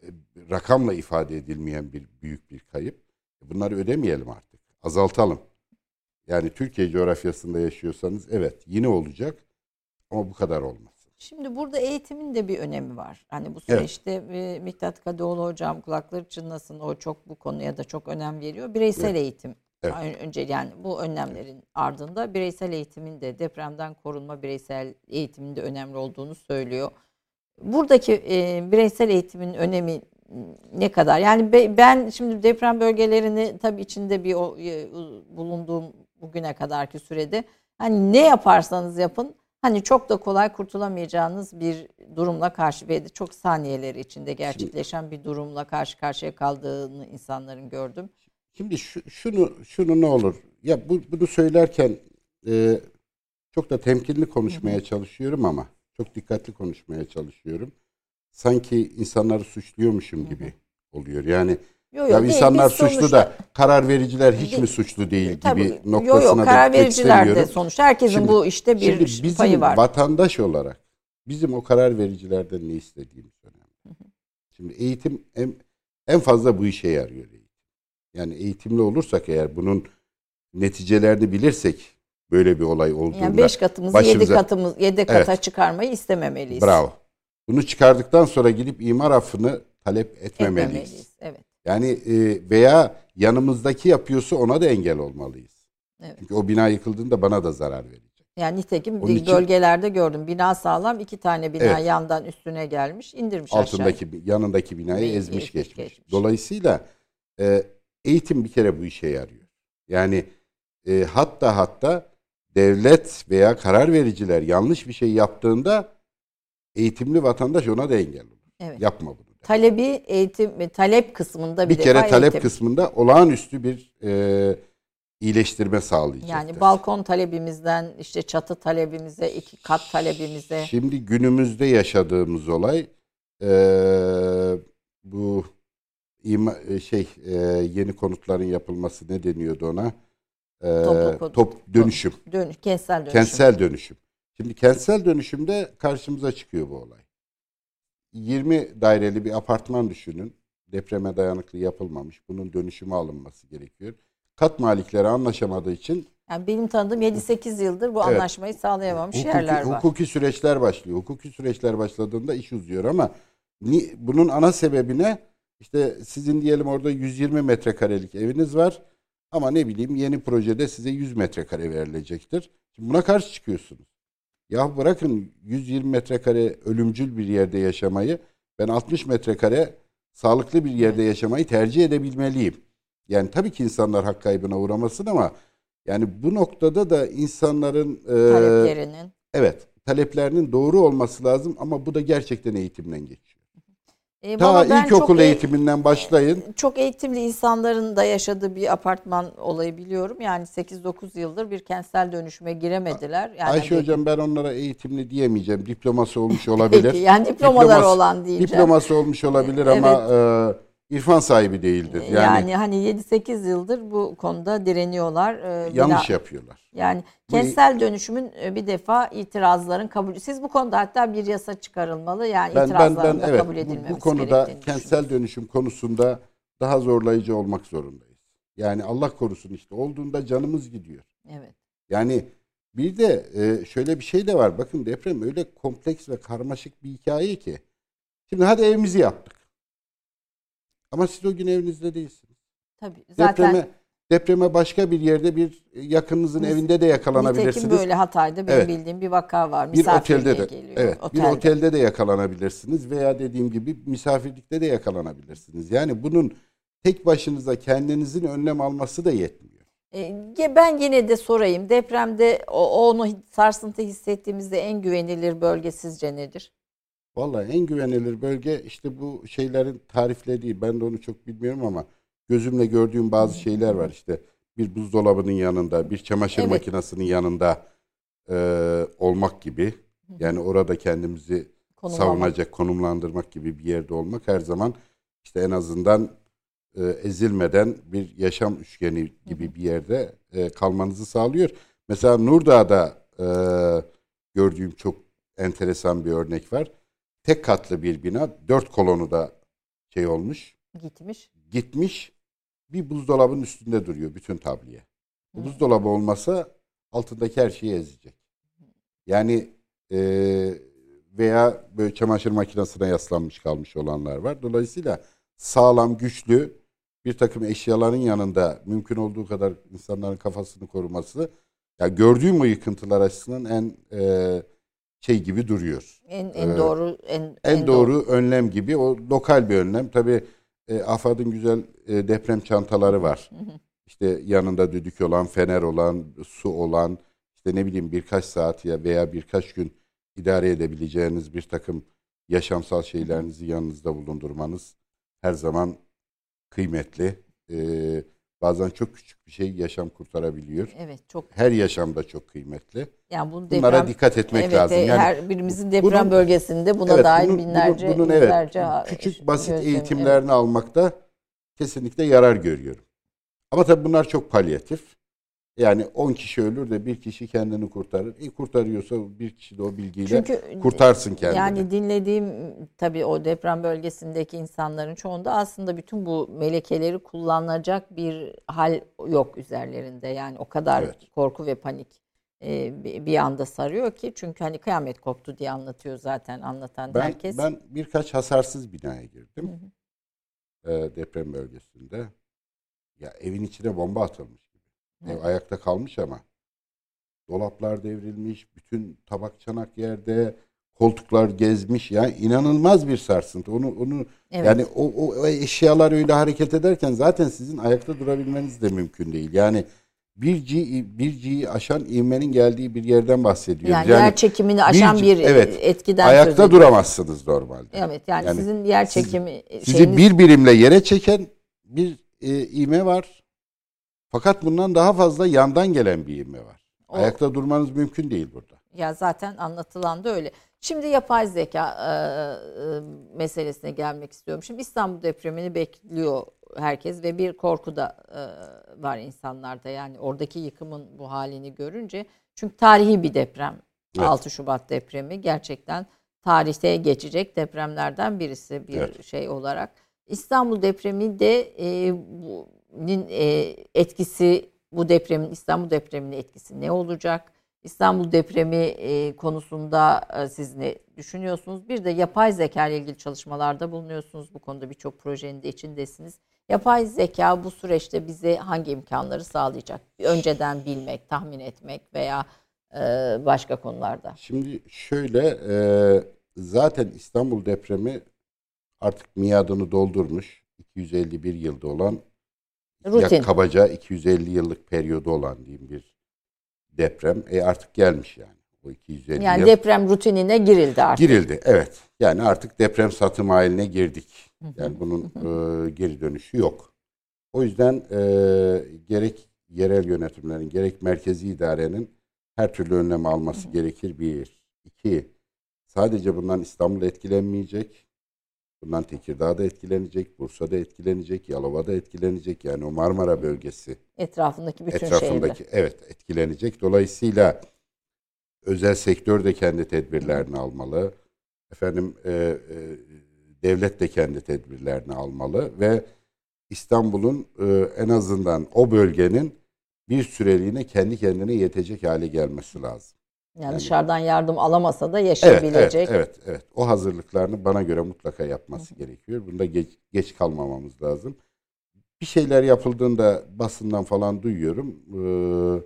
e, rakamla ifade edilmeyen bir büyük bir kayıp. E Bunları ödemeyelim artık. Azaltalım. Yani Türkiye coğrafyasında yaşıyorsanız evet yine olacak ama bu kadar olmaz. Şimdi burada eğitimin de bir önemi var. Hani bu Evet. süreçte e, Miktat Kadıoğlu hocam kulakları çınlasın o çok bu konuya da çok önem veriyor. Bireysel Evet. eğitim. Evet. Ön- Önce yani bu önlemlerin ardında bireysel eğitimin de depremden korunma bireysel eğitimin de önemli olduğunu söylüyor. Buradaki e, bireysel eğitimin önemi ne kadar? Yani be- ben şimdi deprem bölgelerini tabii içinde bir o, e, bulunduğum bugüne kadarki sürede hani ne yaparsanız yapın hani çok da kolay kurtulamayacağınız bir durumla karşı ve çok saniyeleri içinde gerçekleşen bir durumla karşı karşıya kaldığını insanların gördüm. Şimdi şu, şunu şunu ne olur? Ya bu, bunu söylerken e, çok da temkinli konuşmaya çalışıyorum ama çok dikkatli konuşmaya çalışıyorum. Sanki insanları suçluyormuşum gibi oluyor. Yani Yo, yo, ya değil, insanlar biz suçlu sonuçta- da karar vericiler hiç Değil. mi suçlu değil Tabii, gibi yo, noktasına yo, da karar gitmek vericiler de sonuçta herkesin Şimdi- bu işte bir Şimdi bizim payı var. vatandaş olarak bizim o karar vericilerden ne istediğimiz önemli. Şimdi eğitim en, en fazla bu işe yarıyor. Yani eğitimli olursak eğer bunun neticelerini bilirsek böyle bir olay olduğunda Yani 5 katımızı 7 başımıza- katımız 7 kata Evet. çıkarmayı istememeliyiz. bravo. Bunu çıkardıktan sonra gidip imar affını talep etmemeliyiz. Etmemeliyiz. Evet. Yani e, veya yanımızdaki yapıyorsa ona da engel olmalıyız. Evet. Çünkü o bina yıkıldığında bana da zarar verecek. Yani nitekim Onun için- bölgelerde gördüm. Bina sağlam, iki tane bina Evet. yandan üstüne gelmiş, indirmiş altındaki yanındaki binayı Binayı ezmiş ezmiş geçmiş. geçmiş. Dolayısıyla e, eğitim bir kere bu işe yarıyor. Yani e, hatta hatta devlet veya karar vericiler yanlış bir şey yaptığında eğitimli vatandaş ona da engel olur. Evet. Yapma bunu. Talebi eğitim talep kısmında bir, Bir kere talep eğitim. kısmında olağanüstü bir e, iyileştirme sağlayacaktır. Yani balkon talebimizden işte çatı talebimize, iki kat talebimize Şimdi günümüzde yaşadığımız olay e, bu ima, e, şey e, yeni konutların yapılması ne deniyordu ona? E, top dönüşüm, dönüş, kentsel dönüşüm. kentsel dönüşüm. Şimdi kentsel dönüşümde karşımıza çıkıyor bu olay. 20 daireli bir apartman düşünün. Depreme dayanıklı yapılmamış. Bunun dönüşümü alınması gerekiyor. Kat malikleri anlaşamadığı için Yani benim tanıdığım 7-8 yıldır bu Evet. anlaşmayı sağlayamamış hukuki, yerler var. hukuki süreçler başlıyor. Hukuki süreçler başladığında iş uzuyor ama ni, bunun ana sebebine işte sizin diyelim orada 120 metrekarelik eviniz var ama ne bileyim yeni projede size 100 metrekare verilecektir. Şimdi buna karşı çıkıyorsunuz. Ya bırakın 120 metrekare ölümcül bir yerde yaşamayı ben 60 metrekare sağlıklı bir yerde yaşamayı tercih edebilmeliyim. Yani tabii ki insanlar hak kaybına uğramasın ama yani bu noktada da insanların e, taleplerinin. Evet, taleplerinin doğru olması lazım ama bu da gerçekten eğitimden geçiyor. E, Ta valla ben ilkokul eğitiminden başlayın. Çok eğitimli insanların da yaşadığı bir apartman olayı biliyorum. Yani 8-9 yıldır bir kentsel dönüşüme giremediler. Yani Ayşe hani- hocam ben onlara eğitimli diyemeyeceğim. Diploması olmuş olabilir. Peki yani diplomaları Diploması- olan diyeceğim. Diploması olmuş olabilir ama e, irfan sahibi değildir. yani, Yani, hani 7-8 yıldır bu konuda direniyorlar. Ee, yanlış bina- yapıyorlar. Yani Bu- kentsel dönüşümün e, bir defa itirazların kabul. Siz bu konuda hatta bir yasa çıkarılmalı. Yani Ben ben itirazların ben da evet kabul bu, edilmemesi bu konuda gerektiğini kentsel dönüşüm konusunda daha zorlayıcı olmak zorundayız. Yani Allah korusun işte olduğunda canımız gidiyor. Evet. Yani bir de e, şöyle bir şey de var. Bakın deprem öyle kompleks ve karmaşık bir hikaye ki. Şimdi hadi evimizi yaptık. Ama siz o gün evinizde değilsiniz. Tabii. Zaten Depreme depreme başka bir yerde bir yakınınızın Biz- evinde de yakalanabilirsiniz. nitekim böyle Hatay'da benim Evet. bildiğim bir vaka var. bir otelde de geliyor. evet, Otelde. bir otelde de yakalanabilirsiniz veya dediğim gibi misafirlikte de yakalanabilirsiniz. Yani bunun tek başınıza kendinizin önlem alması da yetmiyor. E, ben yine de sorayım. Depremde o, onu sarsıntı hissettiğimizde en güvenilir bölge sizce nedir? Vallahi en güvenilir bölge işte bu şeylerin tariflediği. Ben de onu çok bilmiyorum ama gözümle gördüğüm bazı şeyler var. İşte bir buzdolabının yanında, bir çamaşır evet. makinesinin yanında e, olmak gibi. Yani orada kendimizi savunacak, konumlandırmak gibi bir yerde olmak her zaman işte en azından e, ezilmeden bir yaşam üçgeni gibi bir yerde e, kalmanızı sağlıyor. Mesela Nurdağ'da e, gördüğüm çok enteresan bir örnek var. Tek katlı bir bina, dört kolonu da şey olmuş. Gitmiş. Gitmiş. Bir buzdolabının üstünde duruyor bütün tabliye. Bu buzdolabı olmasa altındaki her şeyi ezecek. Yani e, veya böyle çamaşır makinesine yaslanmış kalmış olanlar var. Dolayısıyla sağlam, güçlü bir takım eşyaların yanında mümkün olduğu kadar insanların kafasını koruması ya gördüğüm o yıkıntılar açısından en e, şey gibi duruyor. En, en ee, doğru en, en, en doğru, doğru önlem gibi o lokal bir önlem. Tabi e, AFAD'ın güzel e, deprem çantaları var. İşte yanında düdük olan, fener olan, su olan, işte ne bileyim birkaç saat ya veya birkaç gün idare edebileceğiniz bir takım yaşamsal şeylerinizi yanınızda bulundurmanız her zaman kıymetli. Ee, bazen çok küçük bir şey yaşam kurtarabiliyor. Evet, çok. Her yaşamda çok kıymetli. Yani bunu deprem, Bunlara dikkat etmek evet, lazım. Yani her birimizin deprem bunun, bölgesinde buna evet, dair bunun, binlerce, bunun, bunun, yüzlerce evet, küçük basit gözlem, eğitimlerini evet. almakta kesinlikle yarar görüyorum. Ama tabii bunlar çok palyatif. Yani 10 kişi ölür de bir kişi kendini kurtarır. E kurtarıyorsa bir kişi de o bilgiyle Çünkü, kurtarsın kendini. Yani dinlediğim tabii o deprem bölgesindeki insanların çoğunda aslında bütün bu melekeleri kullanacak bir hal yok üzerlerinde. Yani o kadar evet. korku ve panik e, bir anda sarıyor ki. Çünkü hani kıyamet koptu diye anlatıyor zaten anlatan ben, herkes. Ben birkaç hasarsız binaya girdim. Hı hı. E, deprem bölgesinde. Ya evin içine bomba atılmış. Ev ayakta kalmış ama. Dolaplar devrilmiş, bütün tabak çanak yerde, koltuklar gezmiş. Yani inanılmaz bir sarsıntı. Onu onu evet. yani o, o, eşyalar öyle hareket ederken zaten sizin ayakta durabilmeniz de mümkün değil. Yani bir G bir G'yi aşan ivmenin geldiği bir yerden bahsediyoruz. Yani, yani yer çekimini aşan bir, bir evet, etkiden ayakta duramazsınız normalde. Evet yani, yani sizin yer çekimi siz, sizi bir birimle yere çeken bir e, ivme var. Fakat bundan daha fazla yandan gelen bir ivme var. O, Ayakta durmanız mümkün değil burada. Ya zaten anlatılan da öyle. Şimdi yapay zeka e, e, meselesine gelmek istiyorum. Şimdi İstanbul depremini bekliyor herkes ve bir korku da e, var insanlarda. Yani oradaki yıkımın bu halini görünce. Çünkü tarihi bir deprem. Evet. 6 Şubat depremi gerçekten tarihte geçecek depremlerden birisi bir evet. şey olarak. İstanbul depremi de e, bu etkisi bu depremin İstanbul depreminin etkisi ne olacak? İstanbul depremi e, konusunda e, siz ne düşünüyorsunuz? Bir de yapay zeka ile ilgili çalışmalarda bulunuyorsunuz. Bu konuda birçok projenin de içindesiniz. Yapay zeka bu süreçte bize hangi imkanları sağlayacak? Önceden bilmek, tahmin etmek veya başka konularda. Şimdi şöyle zaten İstanbul depremi artık miadını doldurmuş. 251 yılda olan Rutin. Ya kabaca 250 yıllık periyodu olan diyeyim bir deprem. E artık gelmiş yani. O 250 yani yıl. deprem rutinine girildi artık. Girildi evet. Yani artık deprem satım haline girdik. Yani bunun e, geri dönüşü yok. O yüzden e, gerek yerel yönetimlerin gerek merkezi idarenin her türlü önlem alması gerekir bir. iki sadece bundan İstanbul etkilenmeyecek. Bundan Tekirdağ da etkilenecek, Bursa da etkilenecek, Yalova da etkilenecek. Yani o Marmara bölgesi. Etrafındaki bütün etrafındaki, şehirler. Evet etkilenecek. Dolayısıyla özel sektör de kendi tedbirlerini almalı. Efendim e, e, devlet de kendi tedbirlerini almalı ve İstanbul'un e, en azından o bölgenin bir süreliğine kendi kendine yetecek hale gelmesi lazım. Yani, yani dışarıdan yardım alamasa da yaşayabilecek. Evet, evet, evet, O hazırlıklarını bana göre mutlaka yapması Hı. gerekiyor. Bunda geç, geç kalmamamız lazım. Bir şeyler yapıldığında basından falan duyuyorum. Ee,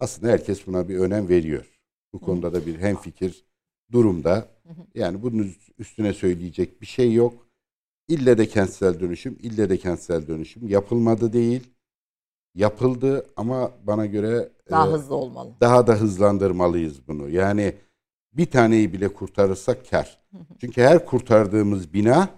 aslında herkes buna bir önem veriyor. Bu konuda da bir hemfikir durumda. Yani bunun üstüne söyleyecek bir şey yok. İlle de kentsel dönüşüm, ille de kentsel dönüşüm yapılmadı değil. Yapıldı ama bana göre daha e, hızlı olmalı. Daha da hızlandırmalıyız bunu. Yani bir taneyi bile kurtarırsak kar. Çünkü her kurtardığımız bina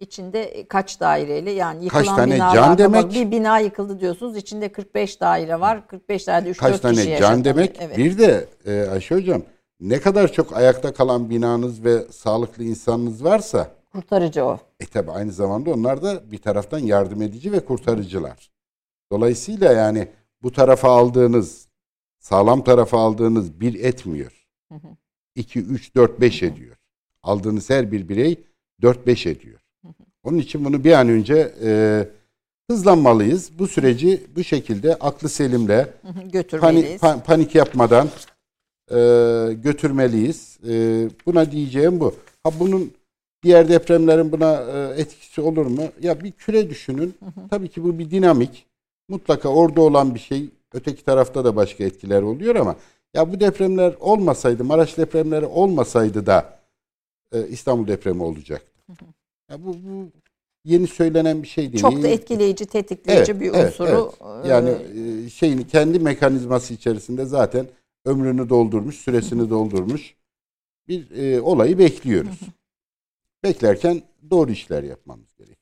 içinde kaç daireyle yani yıkılan kaç tane binalar, can demek? Bir bina yıkıldı diyorsunuz. içinde 45 daire var. 45 dairede 3 kaç 4 tane kişi can yaşatanı. demek? Evet. Bir de e, Ayşe hocam ne kadar çok ayakta kalan binanız ve sağlıklı insanınız varsa kurtarıcı o. e tabi aynı zamanda onlar da bir taraftan yardım edici ve kurtarıcılar. Dolayısıyla yani bu tarafa aldığınız sağlam tarafa aldığınız bir etmiyor. 2, 3, 4, 5 ediyor. Aldığınız her bir birey 4-5 ediyor. Onun için bunu bir an önce e, hızlanmalıyız. Bu süreci bu şekilde aklı selimle. Panik, pa- panik yapmadan e, götürmeliyiz. E, buna diyeceğim bu. Ha bunun diğer depremlerin buna e, etkisi olur mu? Ya bir küre düşünün. Tabii ki bu bir dinamik. Mutlaka orada olan bir şey. Öteki tarafta da başka etkiler oluyor ama ya bu depremler olmasaydı, Maraş depremleri olmasaydı da e, İstanbul depremi olacaktı. Ya bu, bu yeni söylenen bir şey değil. Çok da etkileyici, tetikleyici Evet, bir evet, unsuru. evet. Yani e, şeyini kendi mekanizması içerisinde zaten ömrünü doldurmuş, süresini doldurmuş bir e, olayı bekliyoruz. Beklerken doğru işler yapmamız gerekiyor.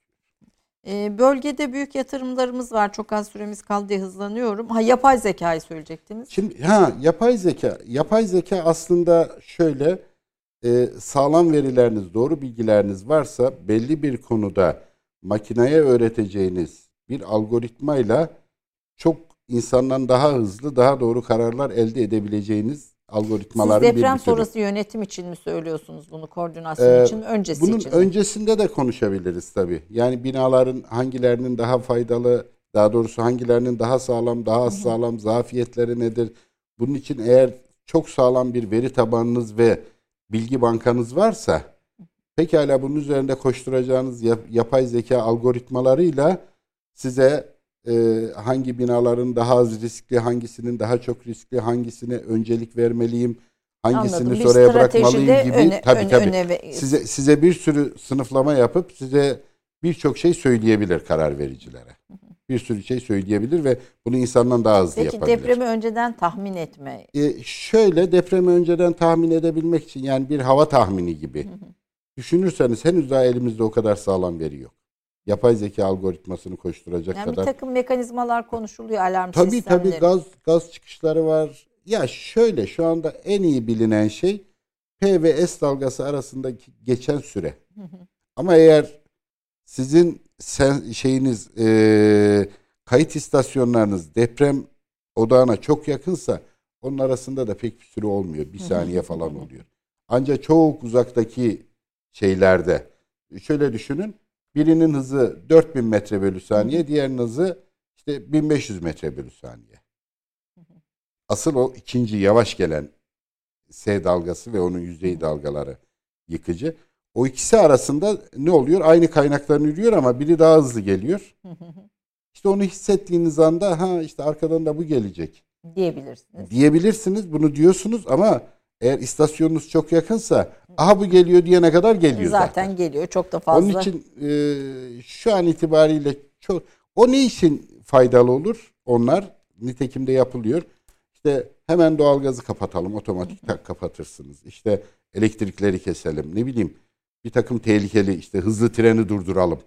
E, bölgede büyük yatırımlarımız var. Çok az süremiz kaldı diye hızlanıyorum. Ha yapay zekayı söyleyecektiniz. Şimdi ha yapay zeka, yapay zeka aslında şöyle e, sağlam verileriniz, doğru bilgileriniz varsa belli bir konuda makineye öğreteceğiniz bir algoritmayla çok insandan daha hızlı, daha doğru kararlar elde edebileceğiniz algoritmaların bir deprem bütünü. sonrası yönetim için mi söylüyorsunuz bunu? Koordinasyon Ee, için? Öncesi Bunun için mi? öncesinde de konuşabiliriz tabii. Yani binaların hangilerinin daha faydalı, daha doğrusu hangilerinin daha sağlam, daha az sağlam, zafiyetleri nedir? Bunun için eğer çok sağlam bir veri tabanınız ve bilgi bankanız varsa pekala bunun üzerinde koşturacağınız yap- yapay zeka algoritmalarıyla size e, hangi binaların daha az riskli, hangisinin daha çok riskli, hangisine öncelik vermeliyim, hangisini Anladım. Bir sonraya stratejide bırakmalıyım gibi öne- tabii öne- tabii öne size size bir sürü sınıflama yapıp size birçok şey söyleyebilir karar vericilere. Bir sürü şey söyleyebilir ve bunu insandan daha hızlı Peki yapabilir. depremi önceden tahmin etme. E, şöyle depremi önceden tahmin edebilmek için yani bir hava tahmini gibi düşünürseniz henüz daha elimizde o kadar sağlam veri yok. Yapay zeka algoritmasını koşturacak Yani bir kadar. takım mekanizmalar konuşuluyor alarm Tabii sistemleri. tabii gaz gaz çıkışları var. Ya şöyle şu anda en iyi bilinen şey P ve S dalgası arasındaki geçen süre. Ama eğer sizin sen, şeyiniz e, kayıt istasyonlarınız deprem odağına çok yakınsa onun arasında da pek bir süre olmuyor. Bir saniye falan oluyor. Ancak çok uzaktaki şeylerde şöyle düşünün. Birinin hızı 4000 metre bölü saniye, diğerinin hızı işte 1500 metre bölü saniye. Asıl o ikinci yavaş gelen S dalgası ve onun yüzey dalgaları yıkıcı. O ikisi arasında ne oluyor? Aynı kaynaktan yürüyor ama biri daha hızlı geliyor. İşte onu hissettiğiniz anda ha işte arkadan da bu gelecek diyebilirsiniz. diyebilirsiniz. Bunu diyorsunuz ama eğer istasyonunuz çok yakınsa aha bu geliyor diyene kadar geliyor zaten. Zaten geliyor çok da fazla. Onun için e, şu an itibariyle çok o ne için faydalı olur? Onlar nitekim de yapılıyor. İşte hemen doğalgazı kapatalım, otomatik tak kapatırsınız. İşte elektrikleri keselim. Ne bileyim bir takım tehlikeli işte hızlı treni durduralım.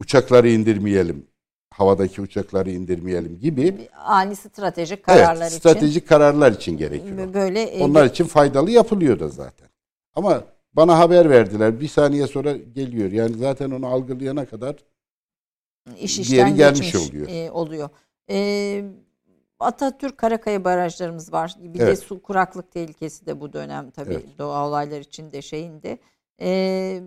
Uçakları indirmeyelim. Havadaki uçakları indirmeyelim gibi. Ani stratejik kararlar evet, stratejik kararlar için gerekiyor. için böyle e, Onlar için faydalı yapılıyor da zaten. Ama bana haber verdiler. Bir saniye sonra geliyor. Yani zaten onu algılayana kadar iş diğeri işten gelmiş geçmiş oluyor. e, oluyor. E, Atatürk Karakaya barajlarımız var. Bir de Evet. su kuraklık tehlikesi de bu dönem tabii Evet. doğa olaylar içinde şeyinde. E,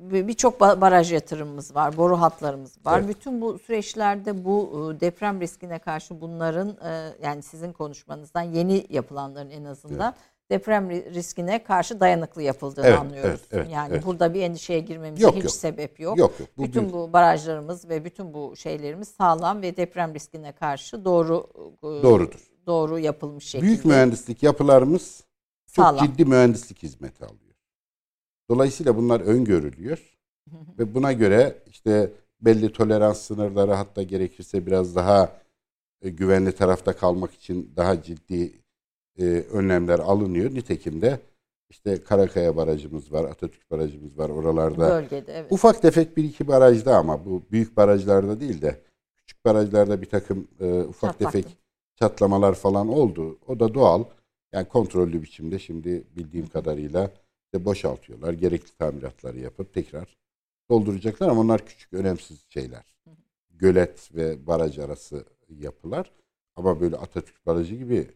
birçok ba- baraj yatırımımız var, boru hatlarımız var. Evet. Bütün bu süreçlerde bu e, deprem riskine karşı bunların yani sizin konuşmanızdan yeni yapılanların en azından deprem ri- riskine karşı dayanıklı yapıldığını Evet, anlıyoruz. evet, evet, yani evet. burada bir endişeye girmemize Yok, hiç yok. sebep yok. yok yok. Bu bütün bir- bu barajlarımız ve bütün bu şeylerimiz sağlam ve deprem riskine karşı doğru Doğrudur. doğru yapılmış şekilde. büyük mühendislik yapılarımız çok Sağlam. ciddi mühendislik hizmeti alıyor. Dolayısıyla bunlar öngörülüyor ve buna göre işte belli tolerans sınırları hatta gerekirse biraz daha e, güvenli tarafta kalmak için daha ciddi e, önlemler alınıyor. Nitekim de işte Karakaya barajımız var, Atatürk barajımız var oralarda. Bölgede evet. Ufak tefek bir iki barajda ama bu büyük barajlarda değil de küçük barajlarda bir takım e, ufak Çatlaktı. tefek çatlamalar falan oldu. O da doğal. Yani kontrollü biçimde şimdi bildiğim kadarıyla de boşaltıyorlar. Gerekli tamiratları yapıp tekrar dolduracaklar ama onlar küçük önemsiz şeyler. Gölet ve baraj arası yapılar. Ama böyle Atatürk Barajı gibi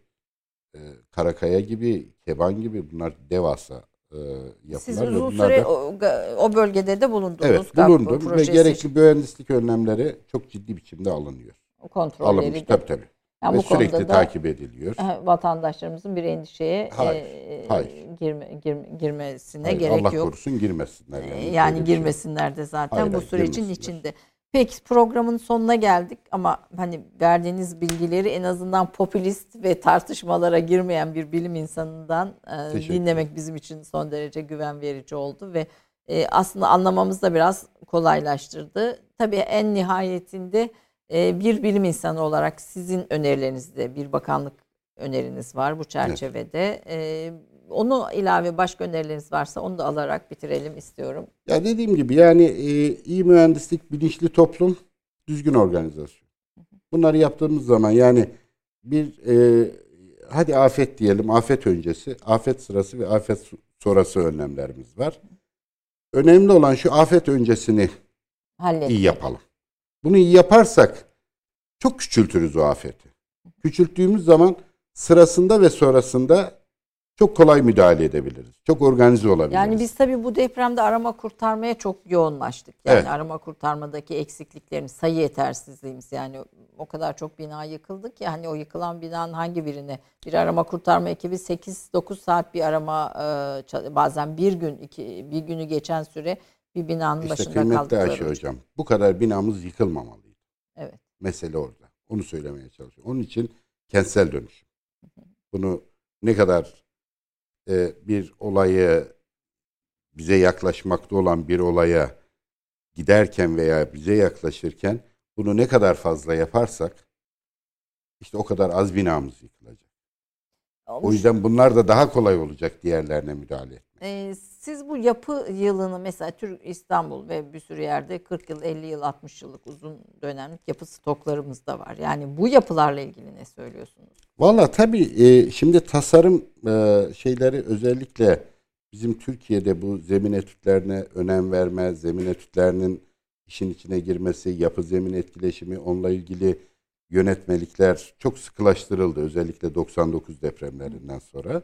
e, Karakaya gibi, Keban gibi bunlar devasa e, yapılar. Siz uzun süre da- o, o bölgede de bulundunuz. Evet bulundum ve gerekli için. mühendislik önlemleri çok ciddi biçimde alınıyor. kontrolleri Alınmış de. tabii tabii. Yani ve bu sürekli konuda da takip ediliyor. e, vatandaşlarımızın bir endişeye Hayır, e, hayır. Girme, girme- girmesine Hayır, gerek Allah yok. korusun girmesinler. Yani, Yani Böyle bir şey girmesinler de zaten Hayır, bu sürecin içinde. Peki programın sonuna geldik ama hani verdiğiniz bilgileri en azından popülist ve tartışmalara girmeyen bir bilim insanından e, dinlemek bizim için son derece güven verici oldu ve e, aslında anlamamız da biraz kolaylaştırdı. Tabii en nihayetinde e, bir bilim insanı olarak sizin önerilerinizde bir bakanlık öneriniz var bu çerçevede. E, onu ilave başka önerileriniz varsa onu da alarak bitirelim istiyorum. Ya dediğim gibi yani e, iyi mühendislik, bilinçli toplum, düzgün organizasyon. Bunları yaptığımız zaman yani bir e, hadi afet diyelim, afet öncesi, afet sırası ve afet so- sonrası önlemlerimiz var. Önemli olan şu afet öncesini Halletmek. iyi yapalım. Bunu iyi yaparsak çok küçültürüz o afeti. Küçülttüğümüz zaman sırasında ve sonrasında çok kolay müdahale edebiliriz. Çok organize olabiliriz. Yani biz tabii bu depremde arama kurtarmaya çok yoğunlaştık. Yani Evet. arama kurtarmadaki eksikliklerimiz, sayı yetersizliğimiz yani o kadar çok bina yıkıldı ki hani o yıkılan binanın hangi birine bir arama kurtarma ekibi 8-9 saat bir arama e, bazen bir gün iki bir günü geçen süre bir binanın İşte başında kıymetli kaldıkları. Ayşe Hocam. Bu kadar binamız yıkılmamalıydı. Evet. Mesele orada. Onu söylemeye çalışıyorum. Onun için kentsel dönüşüm. Bunu ne kadar e, bir olayı bize yaklaşmakta olan bir olaya giderken veya bize yaklaşırken bunu ne kadar fazla yaparsak işte o kadar az binamız yıkılacak. O yüzden bunlar da daha kolay olacak diğerlerine müdahale etmek. Ee, siz bu yapı yılını mesela Türk İstanbul ve bir sürü yerde 40 yıl, 50 yıl, 60 yıllık uzun dönemlik yapı stoklarımız da var. Yani bu yapılarla ilgili ne söylüyorsunuz? Valla tabii e, şimdi tasarım e, şeyleri özellikle bizim Türkiye'de bu zemin etütlerine önem verme, zemin etütlerinin işin içine girmesi, yapı zemin etkileşimi, onunla ilgili yönetmelikler çok sıkılaştırıldı. Özellikle 99 depremlerinden sonra.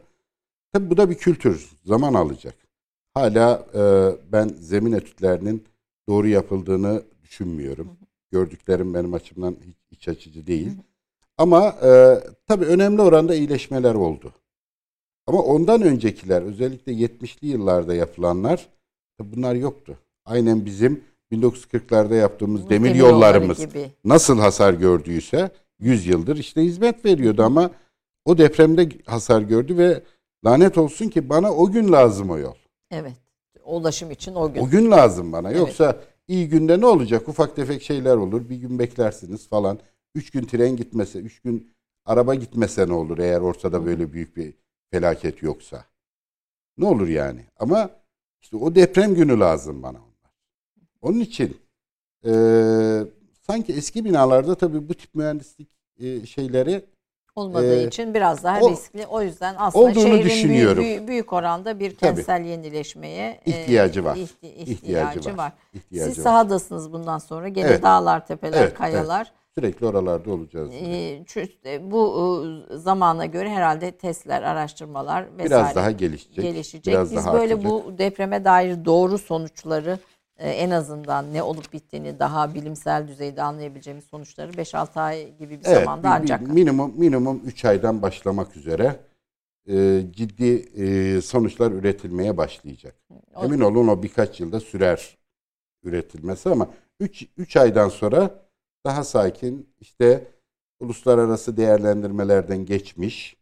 Tabii bu da bir kültür, zaman alacak. Hala e, ben zemin etütlerinin doğru yapıldığını düşünmüyorum. Gördüklerim benim açımdan hiç iç açıcı değil. Ama e, tabii önemli oranda iyileşmeler oldu. Ama ondan öncekiler özellikle 70'li yıllarda yapılanlar bunlar yoktu. Aynen bizim 1940'larda yaptığımız demir Demir yolları yollarımız gibi. nasıl hasar gördüyse 100 yıldır işte hizmet veriyordu ama o depremde hasar gördü ve lanet olsun ki bana o gün lazım o yol. Evet. Ulaşım için o gün. O gün lazım bana. Evet. Yoksa iyi günde ne olacak? Ufak tefek şeyler olur. Bir gün beklersiniz falan. Üç gün tren gitmese, üç gün araba gitmese ne olur eğer ortada böyle büyük bir felaket yoksa? Ne olur yani? Ama işte o deprem günü lazım bana onlar. Onun için eee, sanki eski binalarda tabii bu tip mühendislik eee, şeyleri olmadığı Ee, için biraz daha o- riskli. O yüzden aslında şehrin büyük, düşünüyorum. büyük, büyük oranda bir Tabii. kentsel yenileşmeye e, İhtiyacı var. ihti- İhtiyacı ihtiyacı var. var. ihtiyacı Siz var. sahadasınız bundan sonra. Gene Evet. dağlar, tepeler, Evet, kayalar. Sürekli oralarda olacağız. Ee, e, bu e, zamana göre herhalde testler, araştırmalar vesaire Biraz daha gelişecek. gelişecek. Biraz Biz daha böyle artacak. bu depreme dair doğru sonuçları en azından ne olup bittiğini daha bilimsel düzeyde anlayabileceğimiz sonuçları 5-6 ay gibi bir Evet, zamanda bir- bir ancak minimum minimum 3 aydan başlamak üzere e, ciddi e, sonuçlar üretilmeye başlayacak. O- Emin olun o birkaç yılda sürer üretilmesi ama 3 3 aydan sonra daha sakin işte uluslararası değerlendirmelerden geçmiş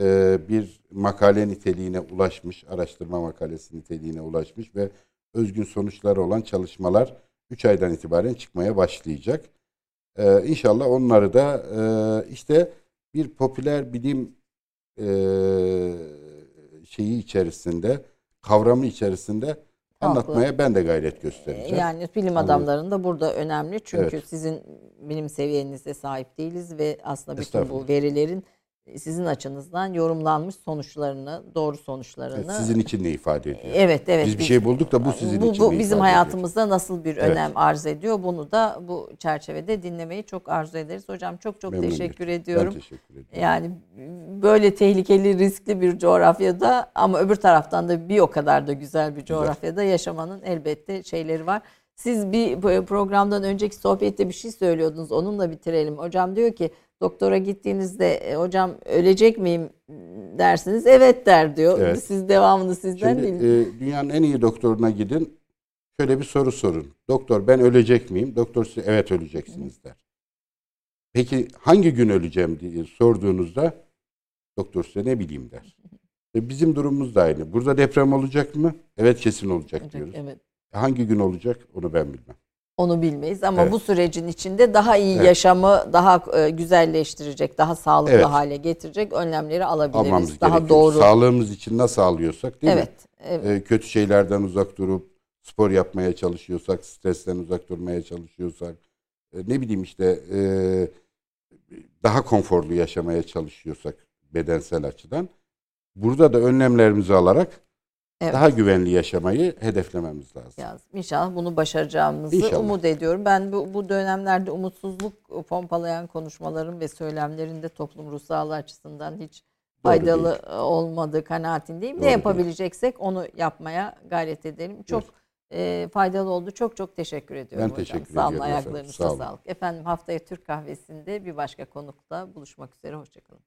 e, bir makale niteliğine ulaşmış, araştırma makalesi niteliğine ulaşmış ve özgün sonuçları olan çalışmalar 3 aydan itibaren çıkmaya başlayacak. Ee, inşallah onları da e, işte bir popüler bilim e, şeyi içerisinde, kavramı içerisinde anlatmaya ben de gayret göstereceğim. Yani bilim adamlarının da burada önemli. Çünkü Evet. sizin bilim seviyenize sahip değiliz ve aslında bütün bu Estağfurullah. verilerin sizin açınızdan yorumlanmış sonuçlarını, doğru sonuçlarını Evet, sizin için ne ifade ediyor? Evet, evet. Biz bir biz- şey bulduk da bu sizin bu, için bu ne bizim hayatımızda nasıl bir Evet. önem arz ediyor? Bunu da bu çerçevede dinlemeyi çok arzu ederiz. Hocam çok çok Memnuniyetle. teşekkür ediyorum. Ben teşekkür ediyorum. Yani böyle tehlikeli, riskli bir coğrafyada ama öbür taraftan da bir o kadar da güzel bir coğrafyada yaşamanın elbette şeyleri var. Siz bir programdan önceki sohbette bir şey söylüyordunuz. Onunla bitirelim. Hocam diyor ki doktora gittiğinizde "E, hocam ölecek miyim dersiniz. Evet der diyor. Evet. Siz devamını sizden Şimdi değil. e, dünyanın en iyi doktoruna gidin. Şöyle bir soru sorun. Doktor ben ölecek miyim? Doktor size evet öleceksiniz der. Peki hangi gün öleceğim diye sorduğunuzda doktor size ne bileyim der. E, bizim durumumuz da aynı. Burada deprem olacak mı? Evet kesin olacak diyoruz. Evet. Hangi gün olacak onu ben bilmem. Onu bilmeyiz ama Evet. bu sürecin içinde daha iyi Evet. yaşamı daha e, güzelleştirecek, daha sağlıklı Evet. hale getirecek önlemleri alabiliriz. Almamız daha gerekiyor. doğru. Sağlığımız için nasıl alıyorsak değil mi? evet. evet. e, kötü şeylerden uzak durup spor yapmaya çalışıyorsak, stresten uzak durmaya çalışıyorsak, e, ne bileyim işte e, daha konforlu yaşamaya çalışıyorsak bedensel açıdan, burada da önlemlerimizi alarak Evet. daha güvenli yaşamayı hedeflememiz lazım. Yaz. İnşallah bunu başaracağımızı İnşallah. umut ediyorum. Ben bu, bu dönemlerde umutsuzluk pompalayan konuşmaların ve söylemlerin de toplum ruh sağlığı açısından hiç Doğru faydalı olmadığı kanaatindeyim. Doğru ne değil. yapabileceksek onu yapmaya gayret edelim. Çok e, faydalı oldu. Çok çok teşekkür ediyorum Ben hocam. teşekkür Sağ olun ayaklarınıza Sağ olun. sağlık. Efendim haftaya Türk kahvesinde bir başka konukla buluşmak üzere. Hoşçakalın.